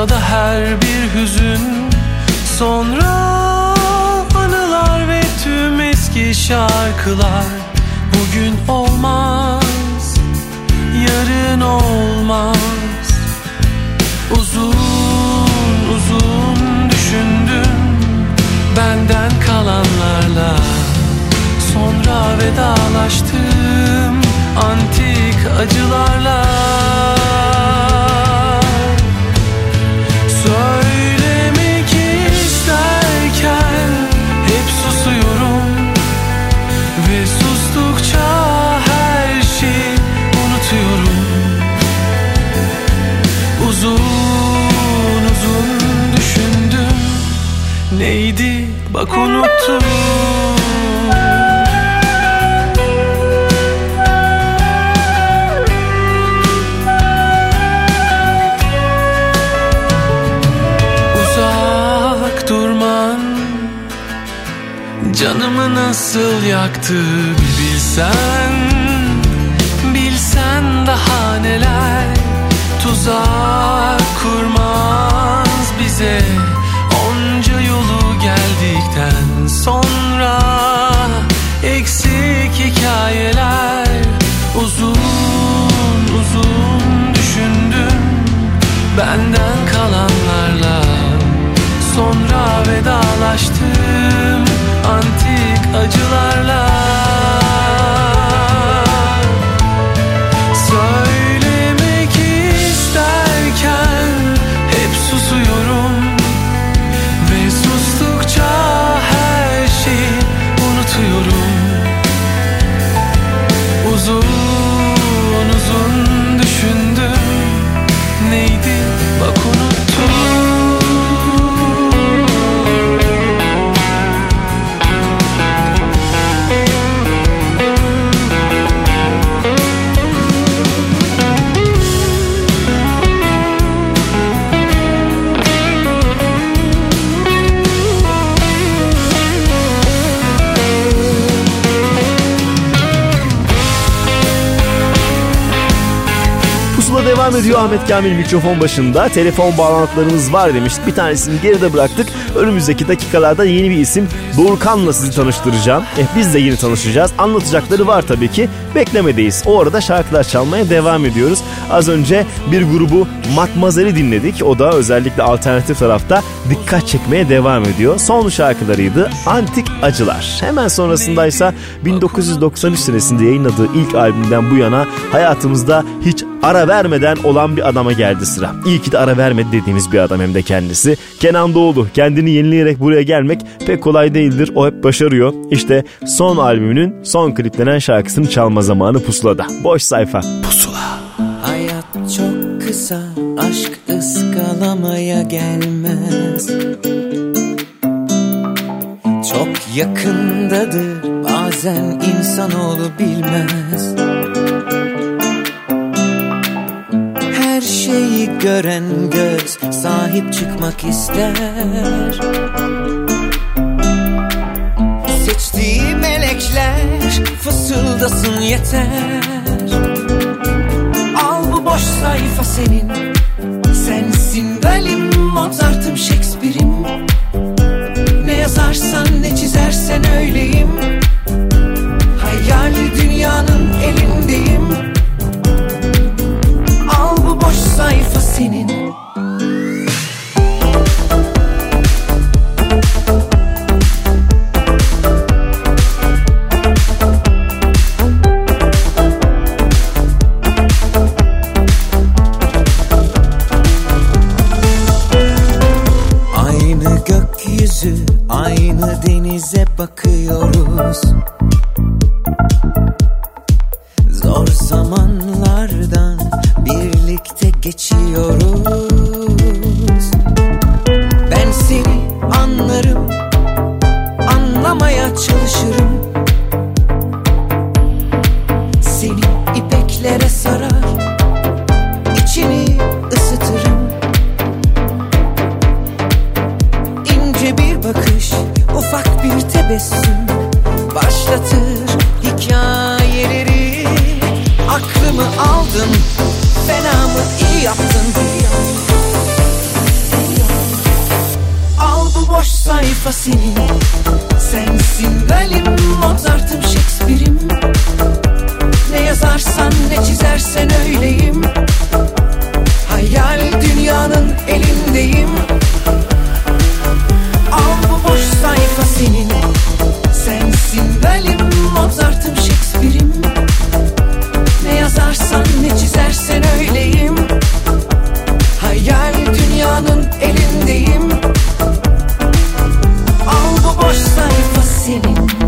yaşansa da her bir hüzün. Sonra anılar ve tüm eski şarkılar. Bugün olmaz, yarın olmaz. Uzun uzun düşündüm benden kalanlarla. Sonra vedalaştım antik acılarla Söylemek isterken hep susuyorum? Ve sustukça her şeyi unutuyorum. Uzun uzun düşündüm. Neydi? Bak unuttum nasıl yaktı bir bilsen Bilsen daha neler. Tuzak kurmaz bize Onca yolu geldikten sonra. Eksik hikayeler Uzun uzun düşündüm. Benden kalanlarla Sonra vedalaştım acılarla Ediyor Ahmet Kamil mikrofon başında. Telefon bağlantılarımız var demiştik. Bir tanesini geride bıraktık. Önümüzdeki dakikalarda yeni bir isim Doğukan'la sizi tanıştıracağım. Eh, biz de yeni tanışacağız. Anlatacakları var tabii ki. Beklemedeyiz. O arada şarkılar çalmaya devam ediyoruz. Az önce bir grubu Matmazel'i dinledik. O da özellikle alternatif tarafta dikkat çekmeye devam ediyor. Son şarkılarıydı Antik Acılar. Hemen sonrasındaysa 1993 senesinde yayınladığı ilk albümden bu yana hayatımızda hiç ara vermeden olan bir adama geldi sıra. İyi ki de ara vermedi dediğimiz bir adam hem de kendisi. Kenan Doğulu kendini yenileyerek buraya gelmek pek kolay değildir. O hep başarıyor. İşte son albümünün son kliplenen şarkısını çalma zamanı pusulada. Boş sayfa. Pusula. Hayat çok kısa, aşk ıskalamaya gelmez. Çok yakındadır, bazen insanoğlu bilmez. Her şeyi gören göz sahip çıkmak ister. Seçtiği melekler fısıldasın yeter. Al bu boş sayfa senin Sensin Dalim, Mozart'ım, Shakespeare'im. Ne yazarsan ne çizersen öyleyim. Hayali dünyanın elindeyim. Al bu boş sayfa senin ufak bir tebessüm Başlatır hikayeleri. Aklımı aldın, fena mı iyi yaptın. Al bu boş sayfa senin Sensin Dalim, Mozart'ım, Shakespeare'im. Ne yazarsan ne çizersen öyleyim. Hayal dünyanın elindeyim. Al bu boş sayfa senin. Sensin Dalim, Mozart'ım, Shakespeare'im Ne yazarsan ne çizersen öyleyim. Hayal dünyanın elindeyim. Al bu boş sayfa senin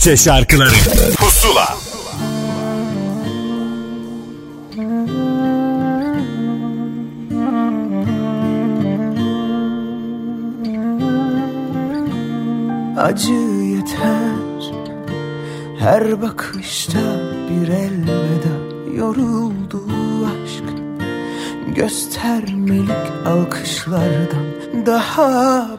Türkçe şarkıları. Pusula. Acı yeter. Her bakışta bir elveda. Yoruldu aşk. Göstermelik alkışlardan Daha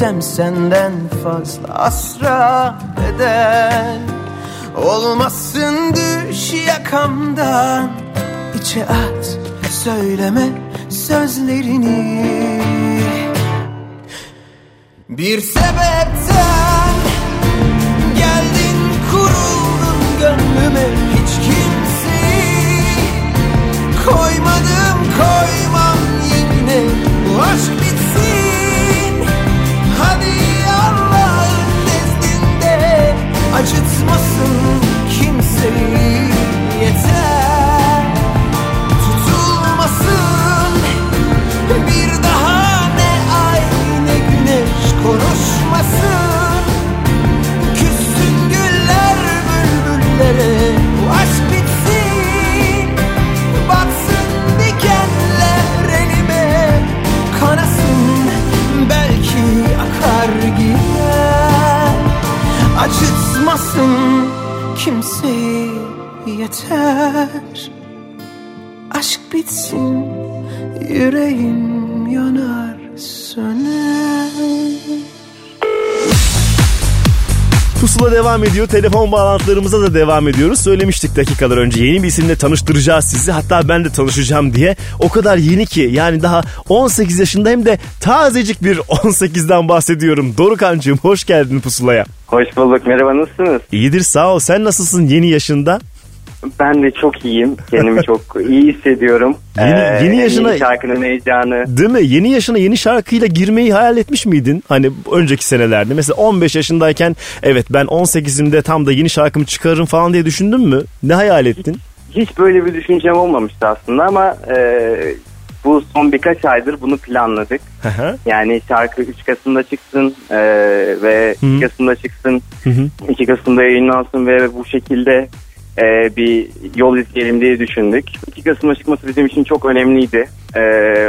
sevsem senden fazla asra bedel. Olmasın düş yakamdan. İçe at söyleme sözlerini. Bir sebepten geldin kuruldun gönlüme Hiç kimseyi koymadım koymam yine Bu aşk bitsin hadi Allah'ın nezdinde Acıtmasın kimseyi. Yeter. Tutulmasın. Bir daha ne ay ne güneş konuşmasın Acıtmasın kimseyi yeter. Aşk bitsin yüreğim yanar Pusula devam ediyor. Telefon bağlantılarımıza da devam ediyoruz. Söylemiştik dakikalar önce yeni bir isimle tanıştıracağız sizi. Hatta ben de tanışacağım diye. O kadar yeni ki yani daha 18 yaşında hem de tazecik bir (laughs) 18'den bahsediyorum. Dorukancığım hoş geldin Pusula'ya. Hoş bulduk. Merhaba nasılsınız? İyidir sağ ol. Sen nasılsın yeni yaşında? Ben de çok iyiyim. Kendimi çok (laughs) iyi hissediyorum. Yeni- Ee, yeni yaşına- Yeni şarkının heyecanı. Değil mi? Yeni yaşına yeni şarkıyla girmeyi hayal etmiş miydin? Hani önceki senelerde. Mesela 15 yaşındayken evet ben 18'imde tam da yeni şarkımı çıkarırım falan diye düşündün mü? Ne hayal ettin? Hiç böyle bir düşüncem olmamıştı aslında ama e, bu son birkaç aydır bunu planladık. Yani şarkı 3 Kasım'da çıksın e, ve Hı. 2 Kasım'da çıksın. Hı hı. 2 Kasım'da yayınlansın ve bu şekilde e, bir yol izleyelim diye düşündük. 2 Kasım'da çıkması bizim için çok önemliydi. E,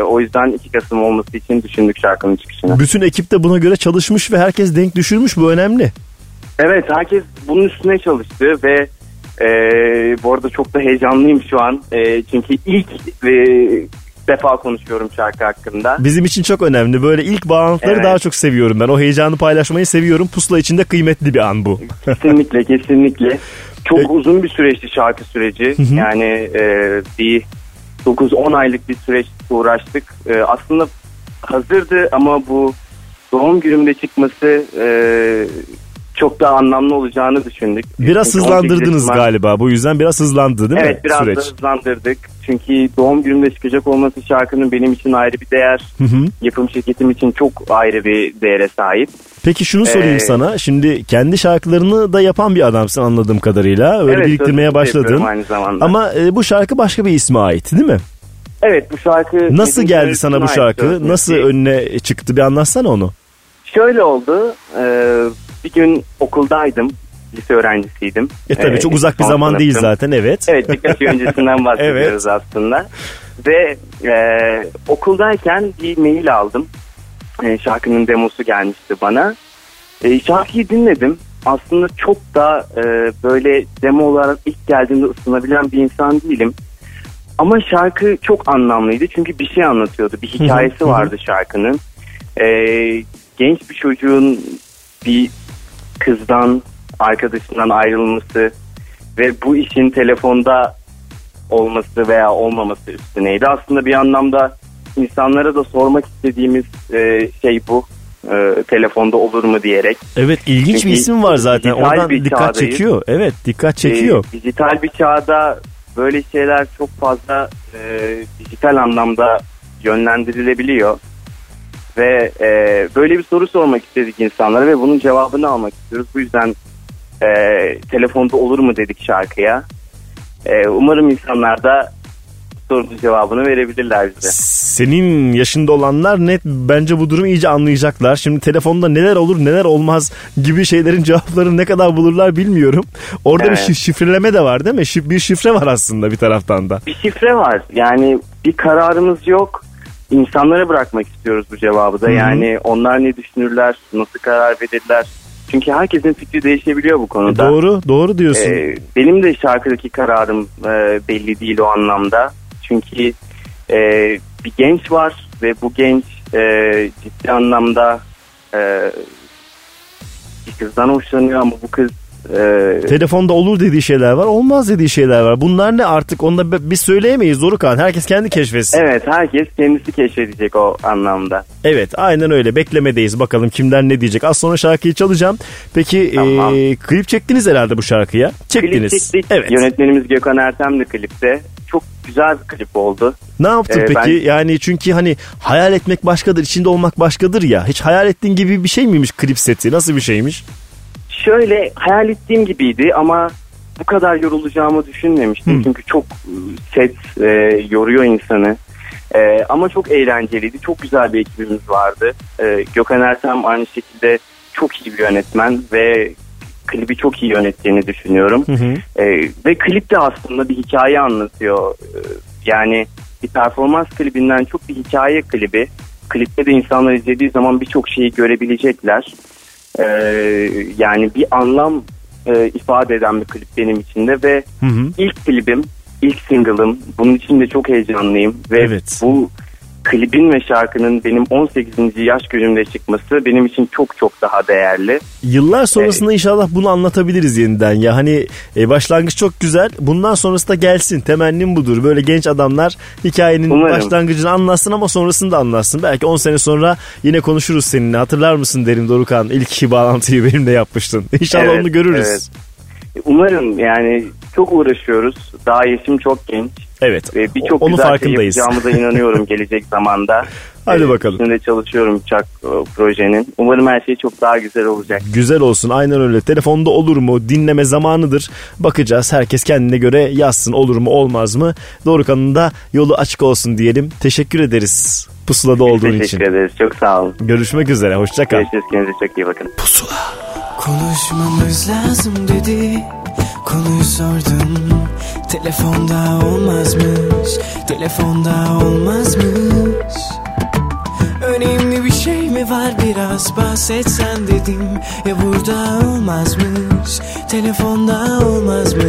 o yüzden 2 Kasım olması için düşündük şarkının çıkışını. Bütün ekip de buna göre çalışmış ve herkes denk düşürmüş bu önemli. Evet herkes bunun üstüne çalıştı ve e, bu arada çok da heyecanlıyım şu an. E, çünkü ilk e, defa konuşuyorum şarkı hakkında. Bizim için çok önemli. Böyle ilk bağlantıları Evet. daha çok seviyorum ben. O heyecanı paylaşmayı seviyorum. Pusula içinde kıymetli bir an bu. Kesinlikle kesinlikle. (laughs) Çok uzun bir süreçti şarkı süreci. Yani e, bir 9-10 aylık bir süreç uğraştık. E, aslında hazırdı ama bu doğum günümde çıkması e, çok daha anlamlı olacağını düşündük. Biraz Çünkü 18 hızlandırdınız yaşıma- galiba. Bu yüzden biraz hızlandı değil mi evet biraz da hızlandırdık. Çünkü doğum günümde çıkacak olması şarkının benim için ayrı bir değer. Hı hı. Yapım şirketim için çok ayrı bir değere sahip. Peki şunu sorayım Ee, sana. Şimdi kendi şarkılarını da yapan bir adamsın anladığım kadarıyla. Öyle Evet, biriktirmeye başladın. aynı zamanda. Ama e, bu şarkı başka bir isme ait değil mi? Evet bu şarkı... Nasıl geldi sana bu şarkı? ait Nasıl sözü. önüne çıktı? Bir anlatsana onu. Şöyle oldu. e, bir gün okuldaydım. Lise öğrencisiydim. E tabii E, çok uzak bir zaman değil sınıftım. zaten evet. Evet birkaç öncesinden (laughs) bahsediyoruz aslında. Ve e, okuldayken bir mail aldım. E, şarkının demosu gelmişti bana. E, şarkıyı dinledim. Aslında çok da e, böyle demo olarak ilk geldiğinde ısınabilen bir insan değilim. Ama şarkı çok anlamlıydı çünkü bir şey anlatıyordu. Bir hikayesi vardı şarkının. E, genç bir çocuğun bir kızdan, arkadaşından ayrılması ve bu işin telefonda olması veya olmaması üstüneydi. Aslında bir anlamda insanlara da sormak istediğimiz e, şey bu. E, telefonda olur mu diyerek. Evet ilginç bir Çünkü isim var zaten. Oradan bir dikkat çağdayız. çekiyor. Evet dikkat çekiyor. E, dijital bir çağda böyle şeyler çok fazla e, dijital anlamda yönlendirilebiliyor. Ve e, böyle bir soru sormak istedik insanlara ve bunun cevabını almak istiyoruz. Bu yüzden e, telefonda olur mu dedik şarkıya. E, umarım insanlar da sorunun cevabını verebilirler bize. Senin yaşında olanlar net bence bu durumu iyice anlayacaklar. Şimdi telefonda neler olur neler olmaz gibi şeylerin (laughs) cevaplarını ne kadar bulurlar bilmiyorum. Orada Evet. bir şif- şifreleme de var değil mi? Bir şifre var aslında bir taraftan da. Bir şifre var. Yani bir kararımız yok. İnsanlara bırakmak istiyoruz bu cevabı da. Hı hı. Yani onlar ne düşünürler, nasıl karar verirler. Çünkü herkesin fikri değişebiliyor bu konuda. Doğru, doğru diyorsun. Ee, benim de şarkıdaki kararım e, belli değil o anlamda. Çünkü e, bir genç var ve bu genç e, ciddi anlamda e, bir kızdan hoşlanıyor ama bu kız e, Telefonda olur dediği şeyler var, olmaz dediği şeyler var. Bunlar ne artık onu da biz söyleyemeyiz Dorukan. Herkes kendi keşfetsin. evet herkes kendisi keşfedecek o anlamda. Evet aynen öyle beklemedeyiz bakalım kimden ne diyecek. Az sonra şarkıyı çalacağım. Peki e, klip çektiniz herhalde bu şarkıya. Çektiniz. Klip çektik. Evet. Yönetmenimiz Gökhan Ertem de klipte. Çok güzel bir klip oldu. Ne yaptın Ee, peki? ben- Yani çünkü hani hayal etmek başkadır, içinde olmak başkadır ya. Hiç hayal ettiğin gibi bir şey miymiş klip seti? Nasıl bir şeymiş? Şöyle hayal ettiğim gibiydi ama bu kadar yorulacağımı düşünmemiştim. Çünkü çok e, set e, yoruyor insanı. E, ama çok eğlenceliydi. Çok güzel bir ekibimiz vardı. E, Gökhan Ertem aynı şekilde çok iyi bir yönetmen ve klibi çok iyi yönettiğini düşünüyorum. E, ve klip de aslında bir hikaye anlatıyor. E, yani bir performans klibinden çok bir hikaye klibi. Klipte de insanlar izlediği zaman birçok şeyi görebilecekler. E, yani bir anlam e, ifade eden bir klip benim için de ve Hı hı. ilk klibim, ilk single'ım. Bunun için de çok heyecanlıyım ve Evet. bu klibin ve şarkının benim 18. yaş günümde çıkması benim için çok çok daha değerli. Yıllar sonrasında inşallah bunu anlatabiliriz yeniden ya. Hani e, başlangıç çok güzel. Bundan sonrası da gelsin. Temennim budur. Böyle genç adamlar hikayenin Umarım. başlangıcını anlatsın ama sonrasını da anlatsın. Belki 10 sene sonra yine konuşuruz seninle. Hatırlar mısın derim Dorukan? İlk (laughs) bağlantıyı benimle yapmıştın. İnşallah Evet, onu görürüz. evet. Umarım yani çok uğraşıyoruz. Daha yaşım çok genç. Evet. Ve birçok güzel şey farkındayız. yapacağımıza inanıyorum (laughs) gelecek zamanda. Hadi Ee, bakalım. Üstünde çalışıyorum uçak e, projenin. Umarım her şey çok daha güzel olacak. Güzel olsun aynen öyle. Telefonda olur mu? Dinleme zamanıdır. Bakacağız. Herkes kendine göre yazsın olur mu olmaz mı? Dorukan'ın da yolu açık olsun diyelim. Teşekkür ederiz pusulada olduğun Teşekkür için. ederiz. Çok sağ olun. Görüşmek üzere. Hoşça kal. Görüşürüz. Kendinize çok iyi bakın. Konuşmamız lazım dedi Konuyu sordum Telefonda olmazmış Telefonda olmazmış. Önemli bir şey mi var? Biraz bahsetsen dedim. Ya burada olmazmış Telefonda olmazmış.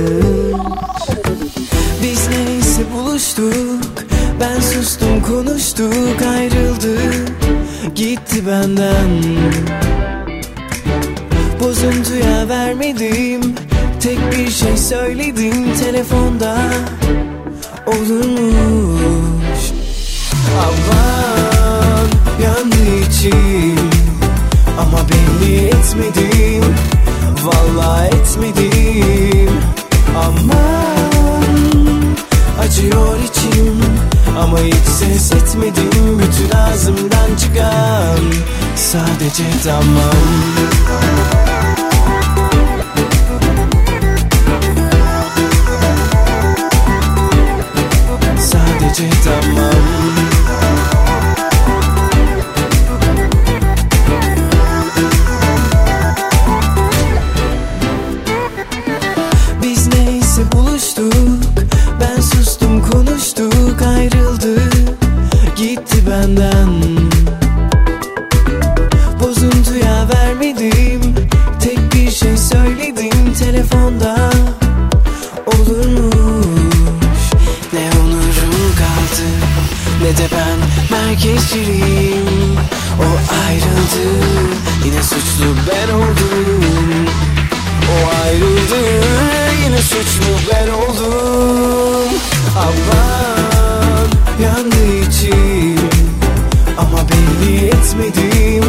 Biz neyse buluştuk Ben sustum konuştuk ayrıldık. Gitti benden. Bozuntuya vermedim Tek bir şey söyledim telefonda. Olurmuş Aman yandı içim. Ama belli etmedim. Vallahi etmedim. Aman Acıyor içim. Ama hiç ses etmedim. Bütün ağzımdan çıkan Sadece tamam Sadece tamam Biz merkezciyim O ayrıldı Yine suçlu ben oldum. O ayrıldı yine suçlu ben oldum. Aman yandı içim Ama belli etmedim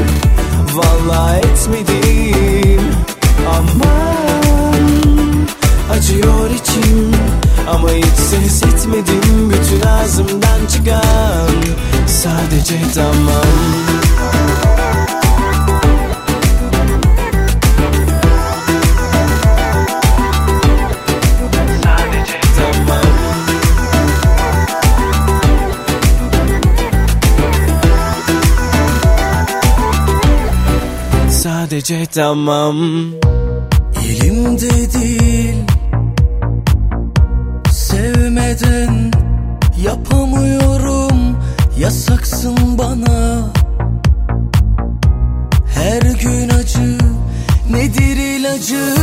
Vallahi etmedim. Aman acıyor içim Ama hiç ses etmedim Bütün ağzımdan çıkan Sadece tamam Sadece tamam. Elimde değil. Sevmeden yapamıyorum Yasaksın bana. Her gün acı. Nedir ilacı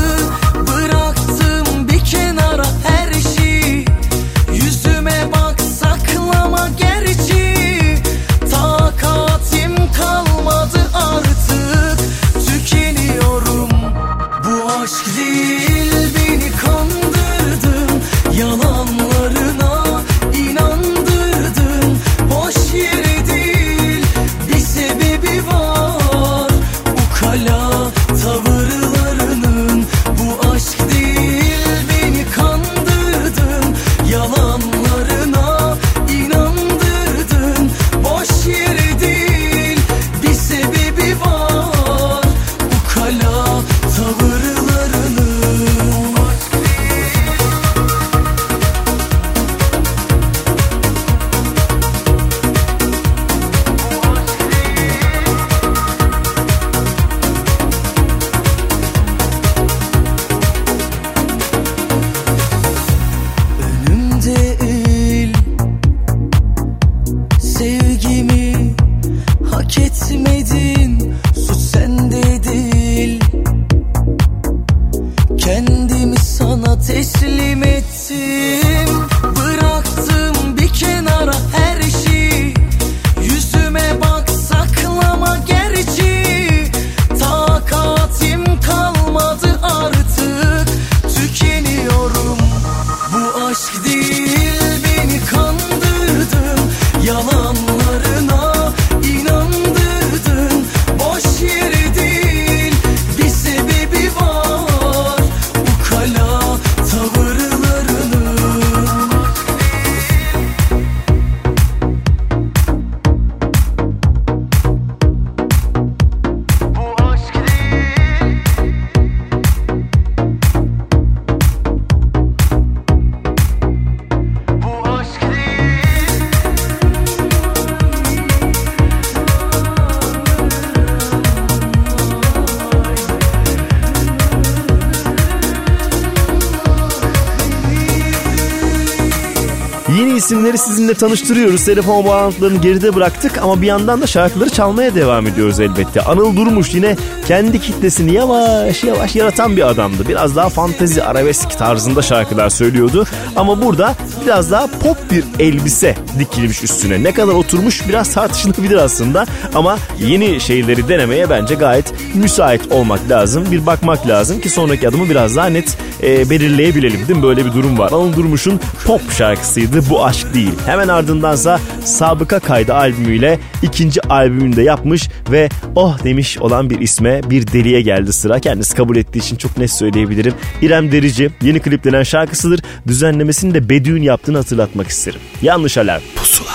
sizinle tanıştırıyoruz. Telefon bağlantılarını geride bıraktık ama bir yandan da şarkıları çalmaya devam ediyoruz elbette. Anıl Durmuş yine kendi kitlesini yavaş yavaş yaratan bir adamdı. Biraz daha fantezi arabesk tarzında şarkılar söylüyordu. Ama burada biraz daha pop bir elbise dikilmiş üstüne. Ne kadar oturmuş biraz tartışılabilir aslında. Ama yeni şeyleri denemeye bence gayet müsait olmak lazım. Bir bakmak lazım ki sonraki adımı biraz daha net e, belirleyebilelim değil mi? Böyle bir durum var. Anıl Durmuş'un pop şarkısıydı bu Aşk Değil. Hemen ardındansa Sabıka Kaydı albümüyle ikinci albümünü de yapmış ve oh demiş olan bir isme bir deliye geldi sıra. Kendisi kabul ettiği için çok net söyleyebilirim. İrem Derici yeni kliplenen şarkısıdır. Düzenlemesini de Bedü'nün yaptığını hatırlatmak isterim. Yanlış alarm. Pusula.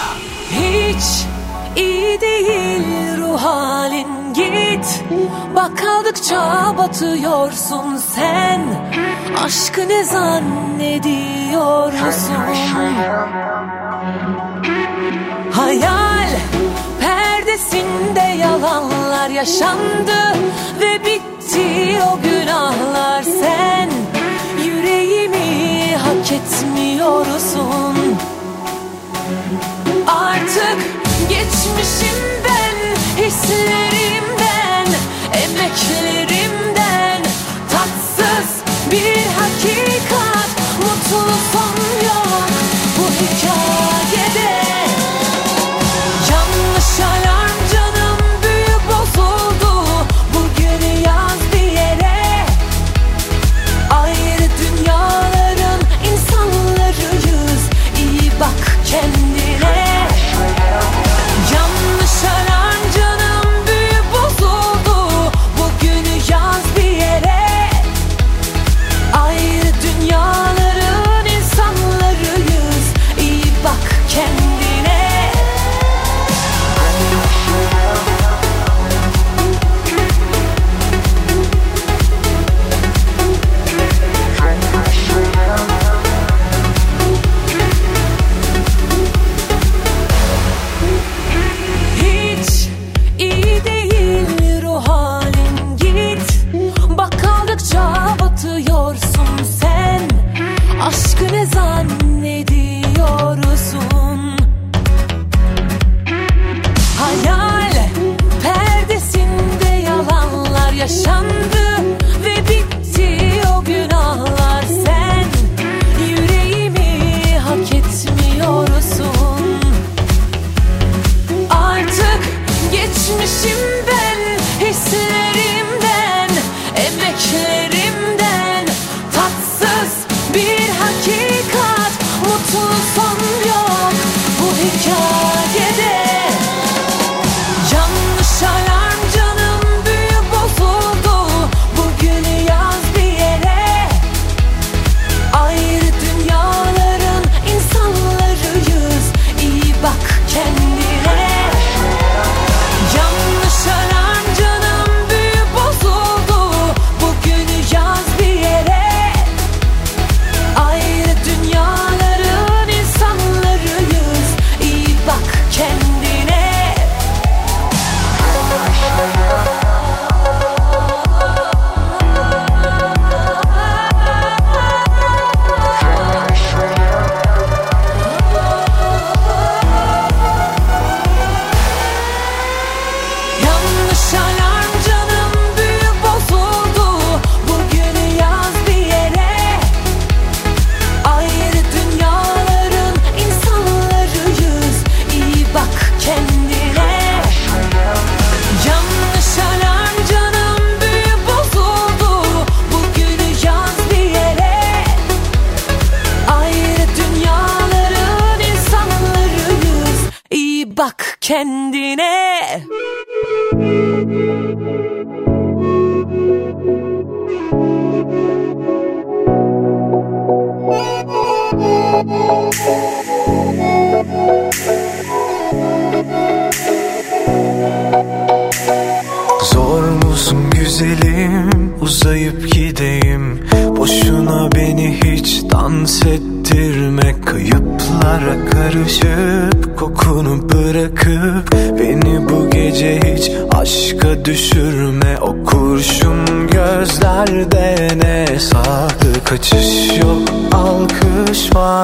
Hiç iyi değil ruh halin git Bak kaldıkça batıyorsun sen Aşkı ne zannediyorsun Hayal perdesinde yalanlar yaşandı Ve bitti o günahlar. Sen Yüreğimi hak etmiyorsun Artık geçmişim ben Hislerimden, emeklerimden bu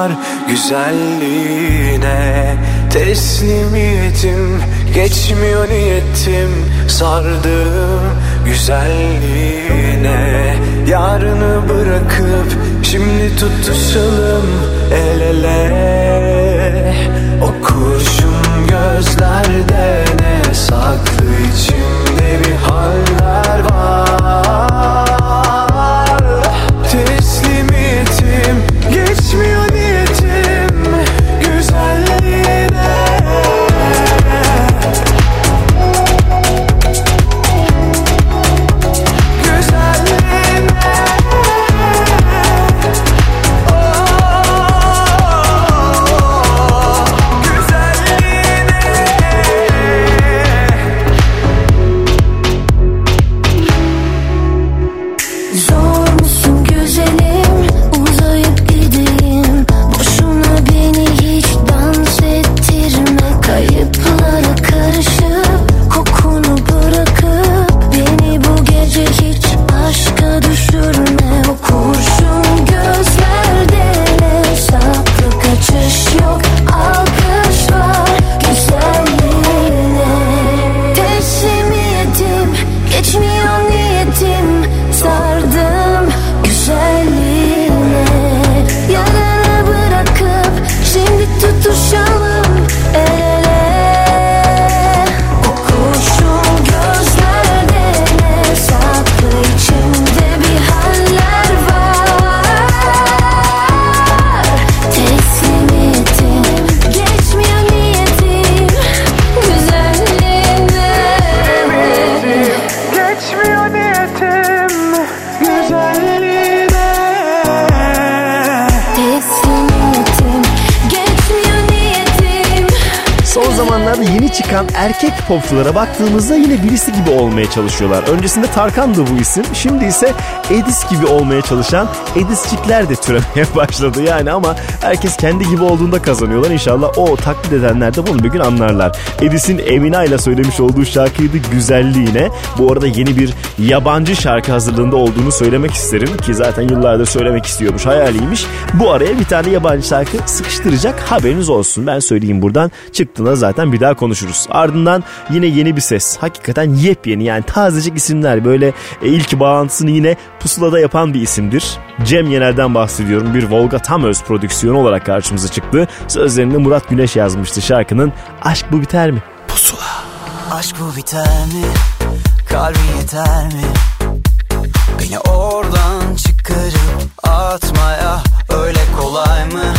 var güzelliğine. Teslimiyetim geçmiyor niyetim. Sardım güzelliğine. Yarını bırakıp şimdi tutuşalım el ele. O kurşun gözlerde ne saklı çıkan erkek popçulara baktığımızda yine birisi gibi olmaya çalışıyorlar. Öncesinde Tarkan'dı bu isim. Şimdi ise Edis gibi olmaya çalışan Edisçikler de türemeye (laughs) başladı yani ama herkes kendi gibi olduğunda kazanıyorlar. İnşallah o taklit edenler de bunu bir gün anlarlar. Edis'in Emine ile söylemiş olduğu şarkıydı Güzelliğine. Bu arada yeni bir yabancı şarkı hazırlığında olduğunu söylemek isterim ki zaten yıllardır söylemek istiyormuş hayaliymiş. Bu araya bir tane yabancı şarkı sıkıştıracak haberiniz olsun. Ben söyleyeyim buradan çıktığında zaten bir daha konuşuruz. Ardından yine yeni bir ses. Hakikaten yepyeni yani tazecik isimler böyle e, ilk bağlantısını yine pusulada yapan bir isimdir. Cem Yener'den bahsediyorum. Bir Volga Tamöz prodüksiyonu olarak karşımıza çıktı. Sözlerini Murat Güneş yazmıştı şarkının Aşk Bu Biter Mi? Pusula. Aşk bu biter mi? Kalbin yeter mi? Beni oradan çıkarıp atmaya öyle kolay mı?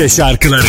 Türkçe şarkıları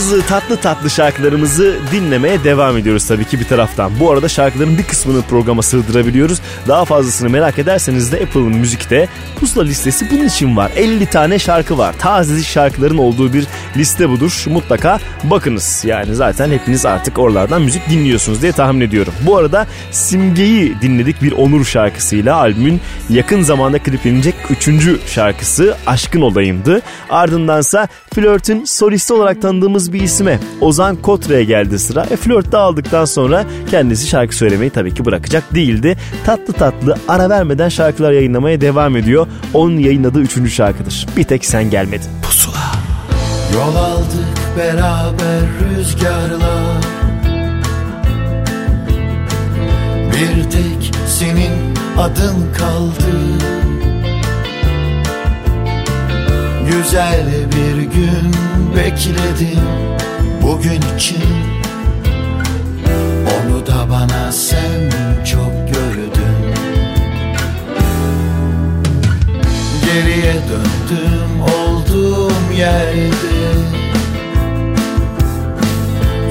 Pusuladasınız tatlı tatlı şarkılarımızı dinlemeye devam ediyoruz tabii ki bir taraftan. Bu arada şarkıların bir kısmını programa sığdırabiliyoruz. Daha fazlasını merak ederseniz de Apple Müzik'te pusula listesi bunun için var. 50 tane şarkı var. Taze şarkıların olduğu bir liste budur. Mutlaka bakınız. Yani zaten hepiniz artık oralardan müzik dinliyorsunuz diye tahmin ediyorum. Bu arada Simge'yi dinledik bir Onur şarkısıyla albümün yakın zamanda kliplenecek 3. şarkısı Aşkın Olayım'dı. Ardındansa Flört'ün solisti olarak tanıdığımız bir isme Ozan Kotre'ye geldi sıra. E, Flört aldıktan sonra kendisi şarkı söylemeyi tabii ki bırakacak değildi. Tatlı tatlı ara vermeden şarkılar yayınlamaya devam ediyor. Onun yayınladığı 3. şarkıdır. Bir tek sen gelmedin. Pusula. Yol aldık beraber rüzgarla Bir tek senin adın kaldı Güzel bir gün bekledim bugün için Geriye döndüm olduğum yerde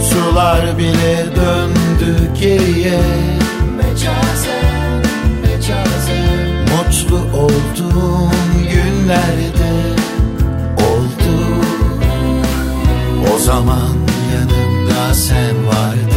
Sular bile döndü geriye. Mecazen, mecazen Mutlu olduğum günlerde. Oldu O zaman yanımda sen vardın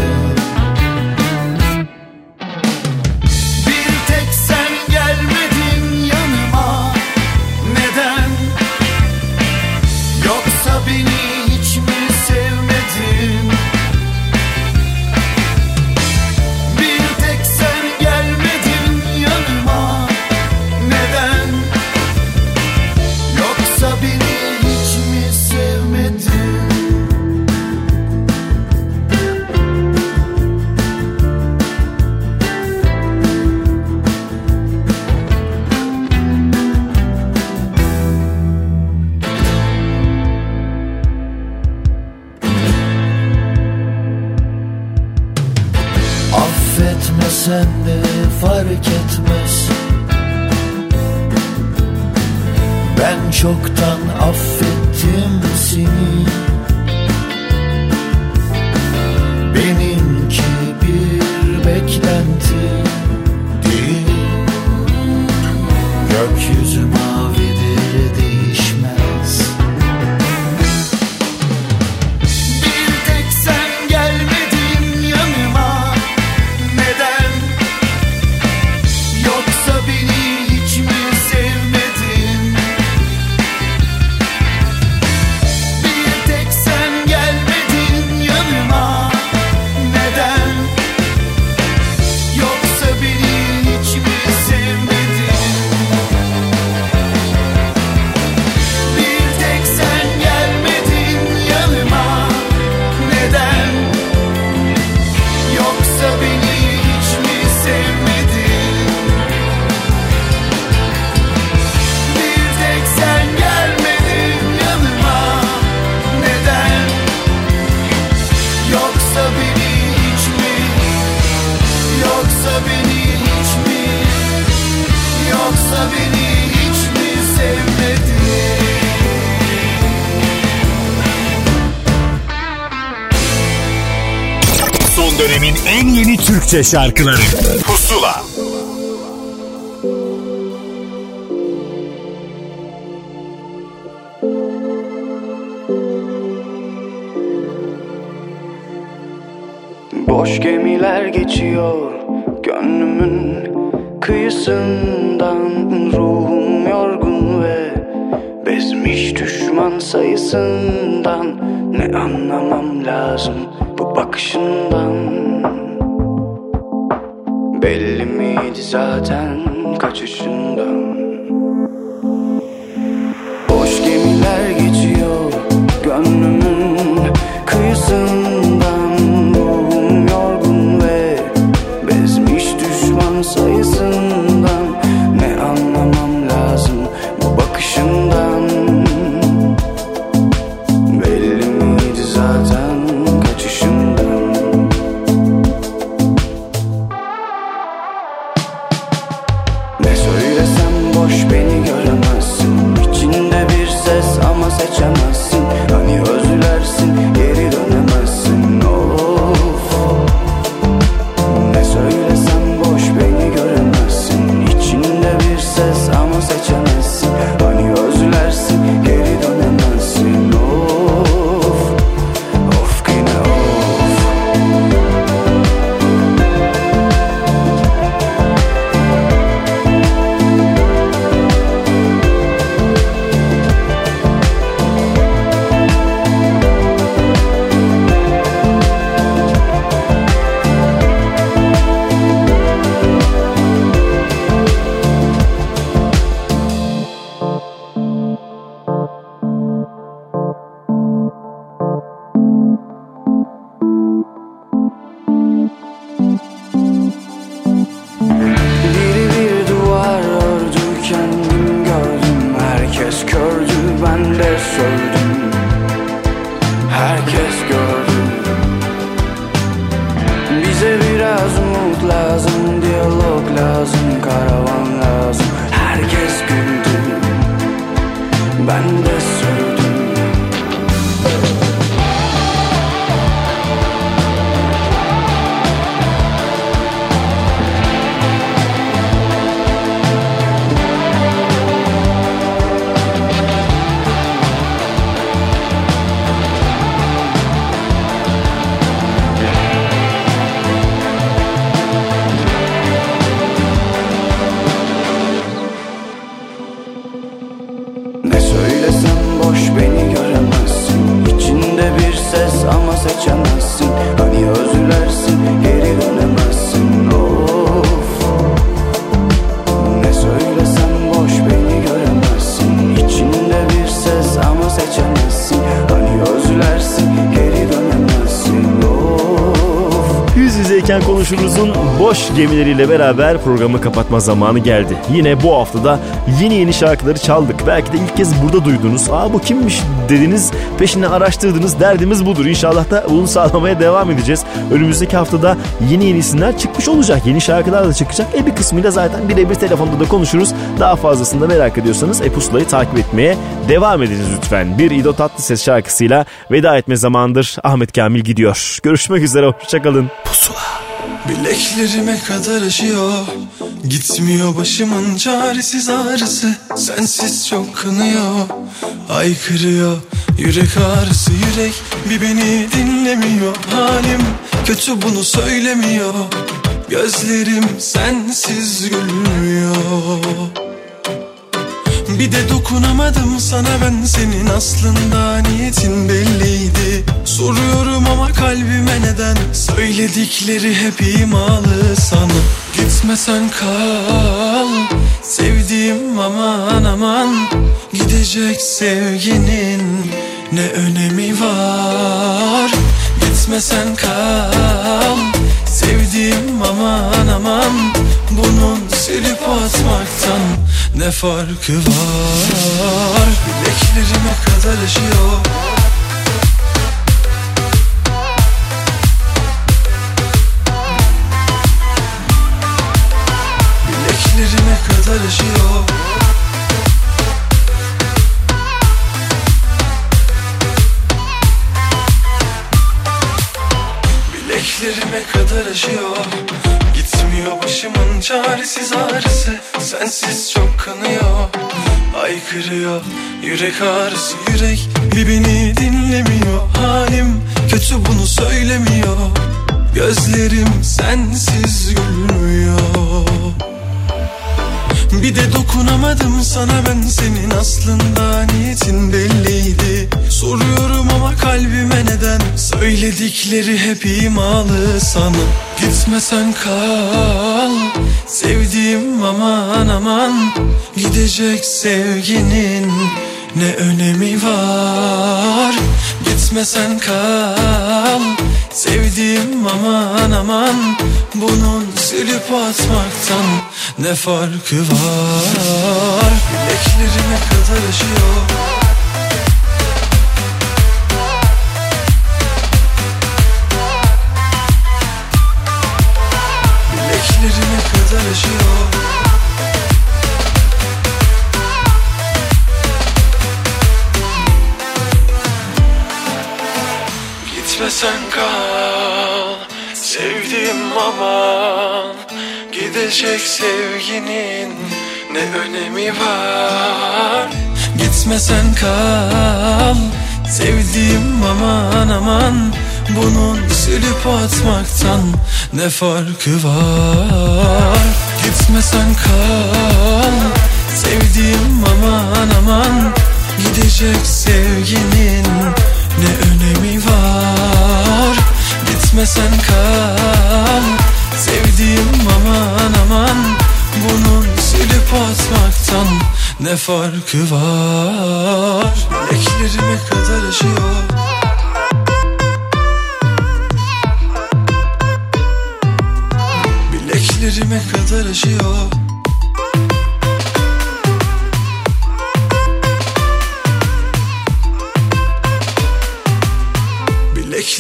Türkçe şarkıları. Pusula. Boş gemiler geçiyor gönlümün kıyısından. Ruhum yorgun ve bezmiş düşman sayısından. Ne anlamam lazım kaçışından Boş gemileriyle beraber programı kapatma zamanı geldi. Yine bu haftada yeni yeni şarkıları çaldık. Belki de ilk kez burada duydunuz. Aa bu kimmiş dediniz. Peşine araştırdınız. Derdimiz budur. İnşallah da bunu sağlamaya devam edeceğiz. Önümüzdeki haftada yeni yeni isimler çıkmış olacak. Yeni şarkılar da çıkacak. E bir kısmıyla zaten birebir telefonda da konuşuruz. Daha fazlasını da merak ediyorsanız e pusulayı takip etmeye devam ediniz lütfen. Bir İdo Tatlıses şarkısıyla veda etme zamandır. Ahmet Kamil gidiyor. Görüşmek üzere. Hoşçakalın. Pusula. Bileklerime kadar aşıyor Gitmiyor başımın çaresiz ağrısı. Sensiz çok kınıyor Aykırıyor. Yürek ağrısı yürek Bir beni dinlemiyor. Halim kötü bunu söylemiyor. Gözlerim sensiz gülmüyor bir de dokunamadım sana ben senin aslında niyetin belliydi. Soruyorum ama kalbime neden söyledikleri hep imalı sana. Gitmesen kal sevdiğim aman aman. Gidecek sevginin ne önemi var? Gitmesen kal sevdiğim aman aman. Bunun silip atmaktan ne farkı var? Bileklerime kadar aşıyor Bileklerime kadar aşıyor Bileklerime kadar aşıyor Gitmiyor başımın çaresiz Aykırıyor Yürek ağrısı yürek Bir beni dinlemiyor. Halim kötü bunu söylemiyor. Gözlerim sensiz gülmüyor. Bir de dokunamadım sana ben senin aslında niyetin belliydi. Soruyorum ama kalbime neden söyledikleri hep imalı sana. Gitmesen kal sevdiğim aman aman Gidecek sevginin ne önemi var? Gitmesen kal sevdiğim aman aman Bunun silip atmaktan ne farkı var? Bileklerime kadar aşıyor Gidecek sevginin ne önemi var? Gitmesen kal Sevdiğim aman aman Bunun silip atmaktan ne farkı var? Gitmesen kal Sevdiğim aman aman Gidecek sevginin ne önemi var? Gitmesen kal Sevdiğim aman aman Bunun silip atmaktan ne farkı var? Bileklerime kadar aşıyor Bileklerime kadar aşıyor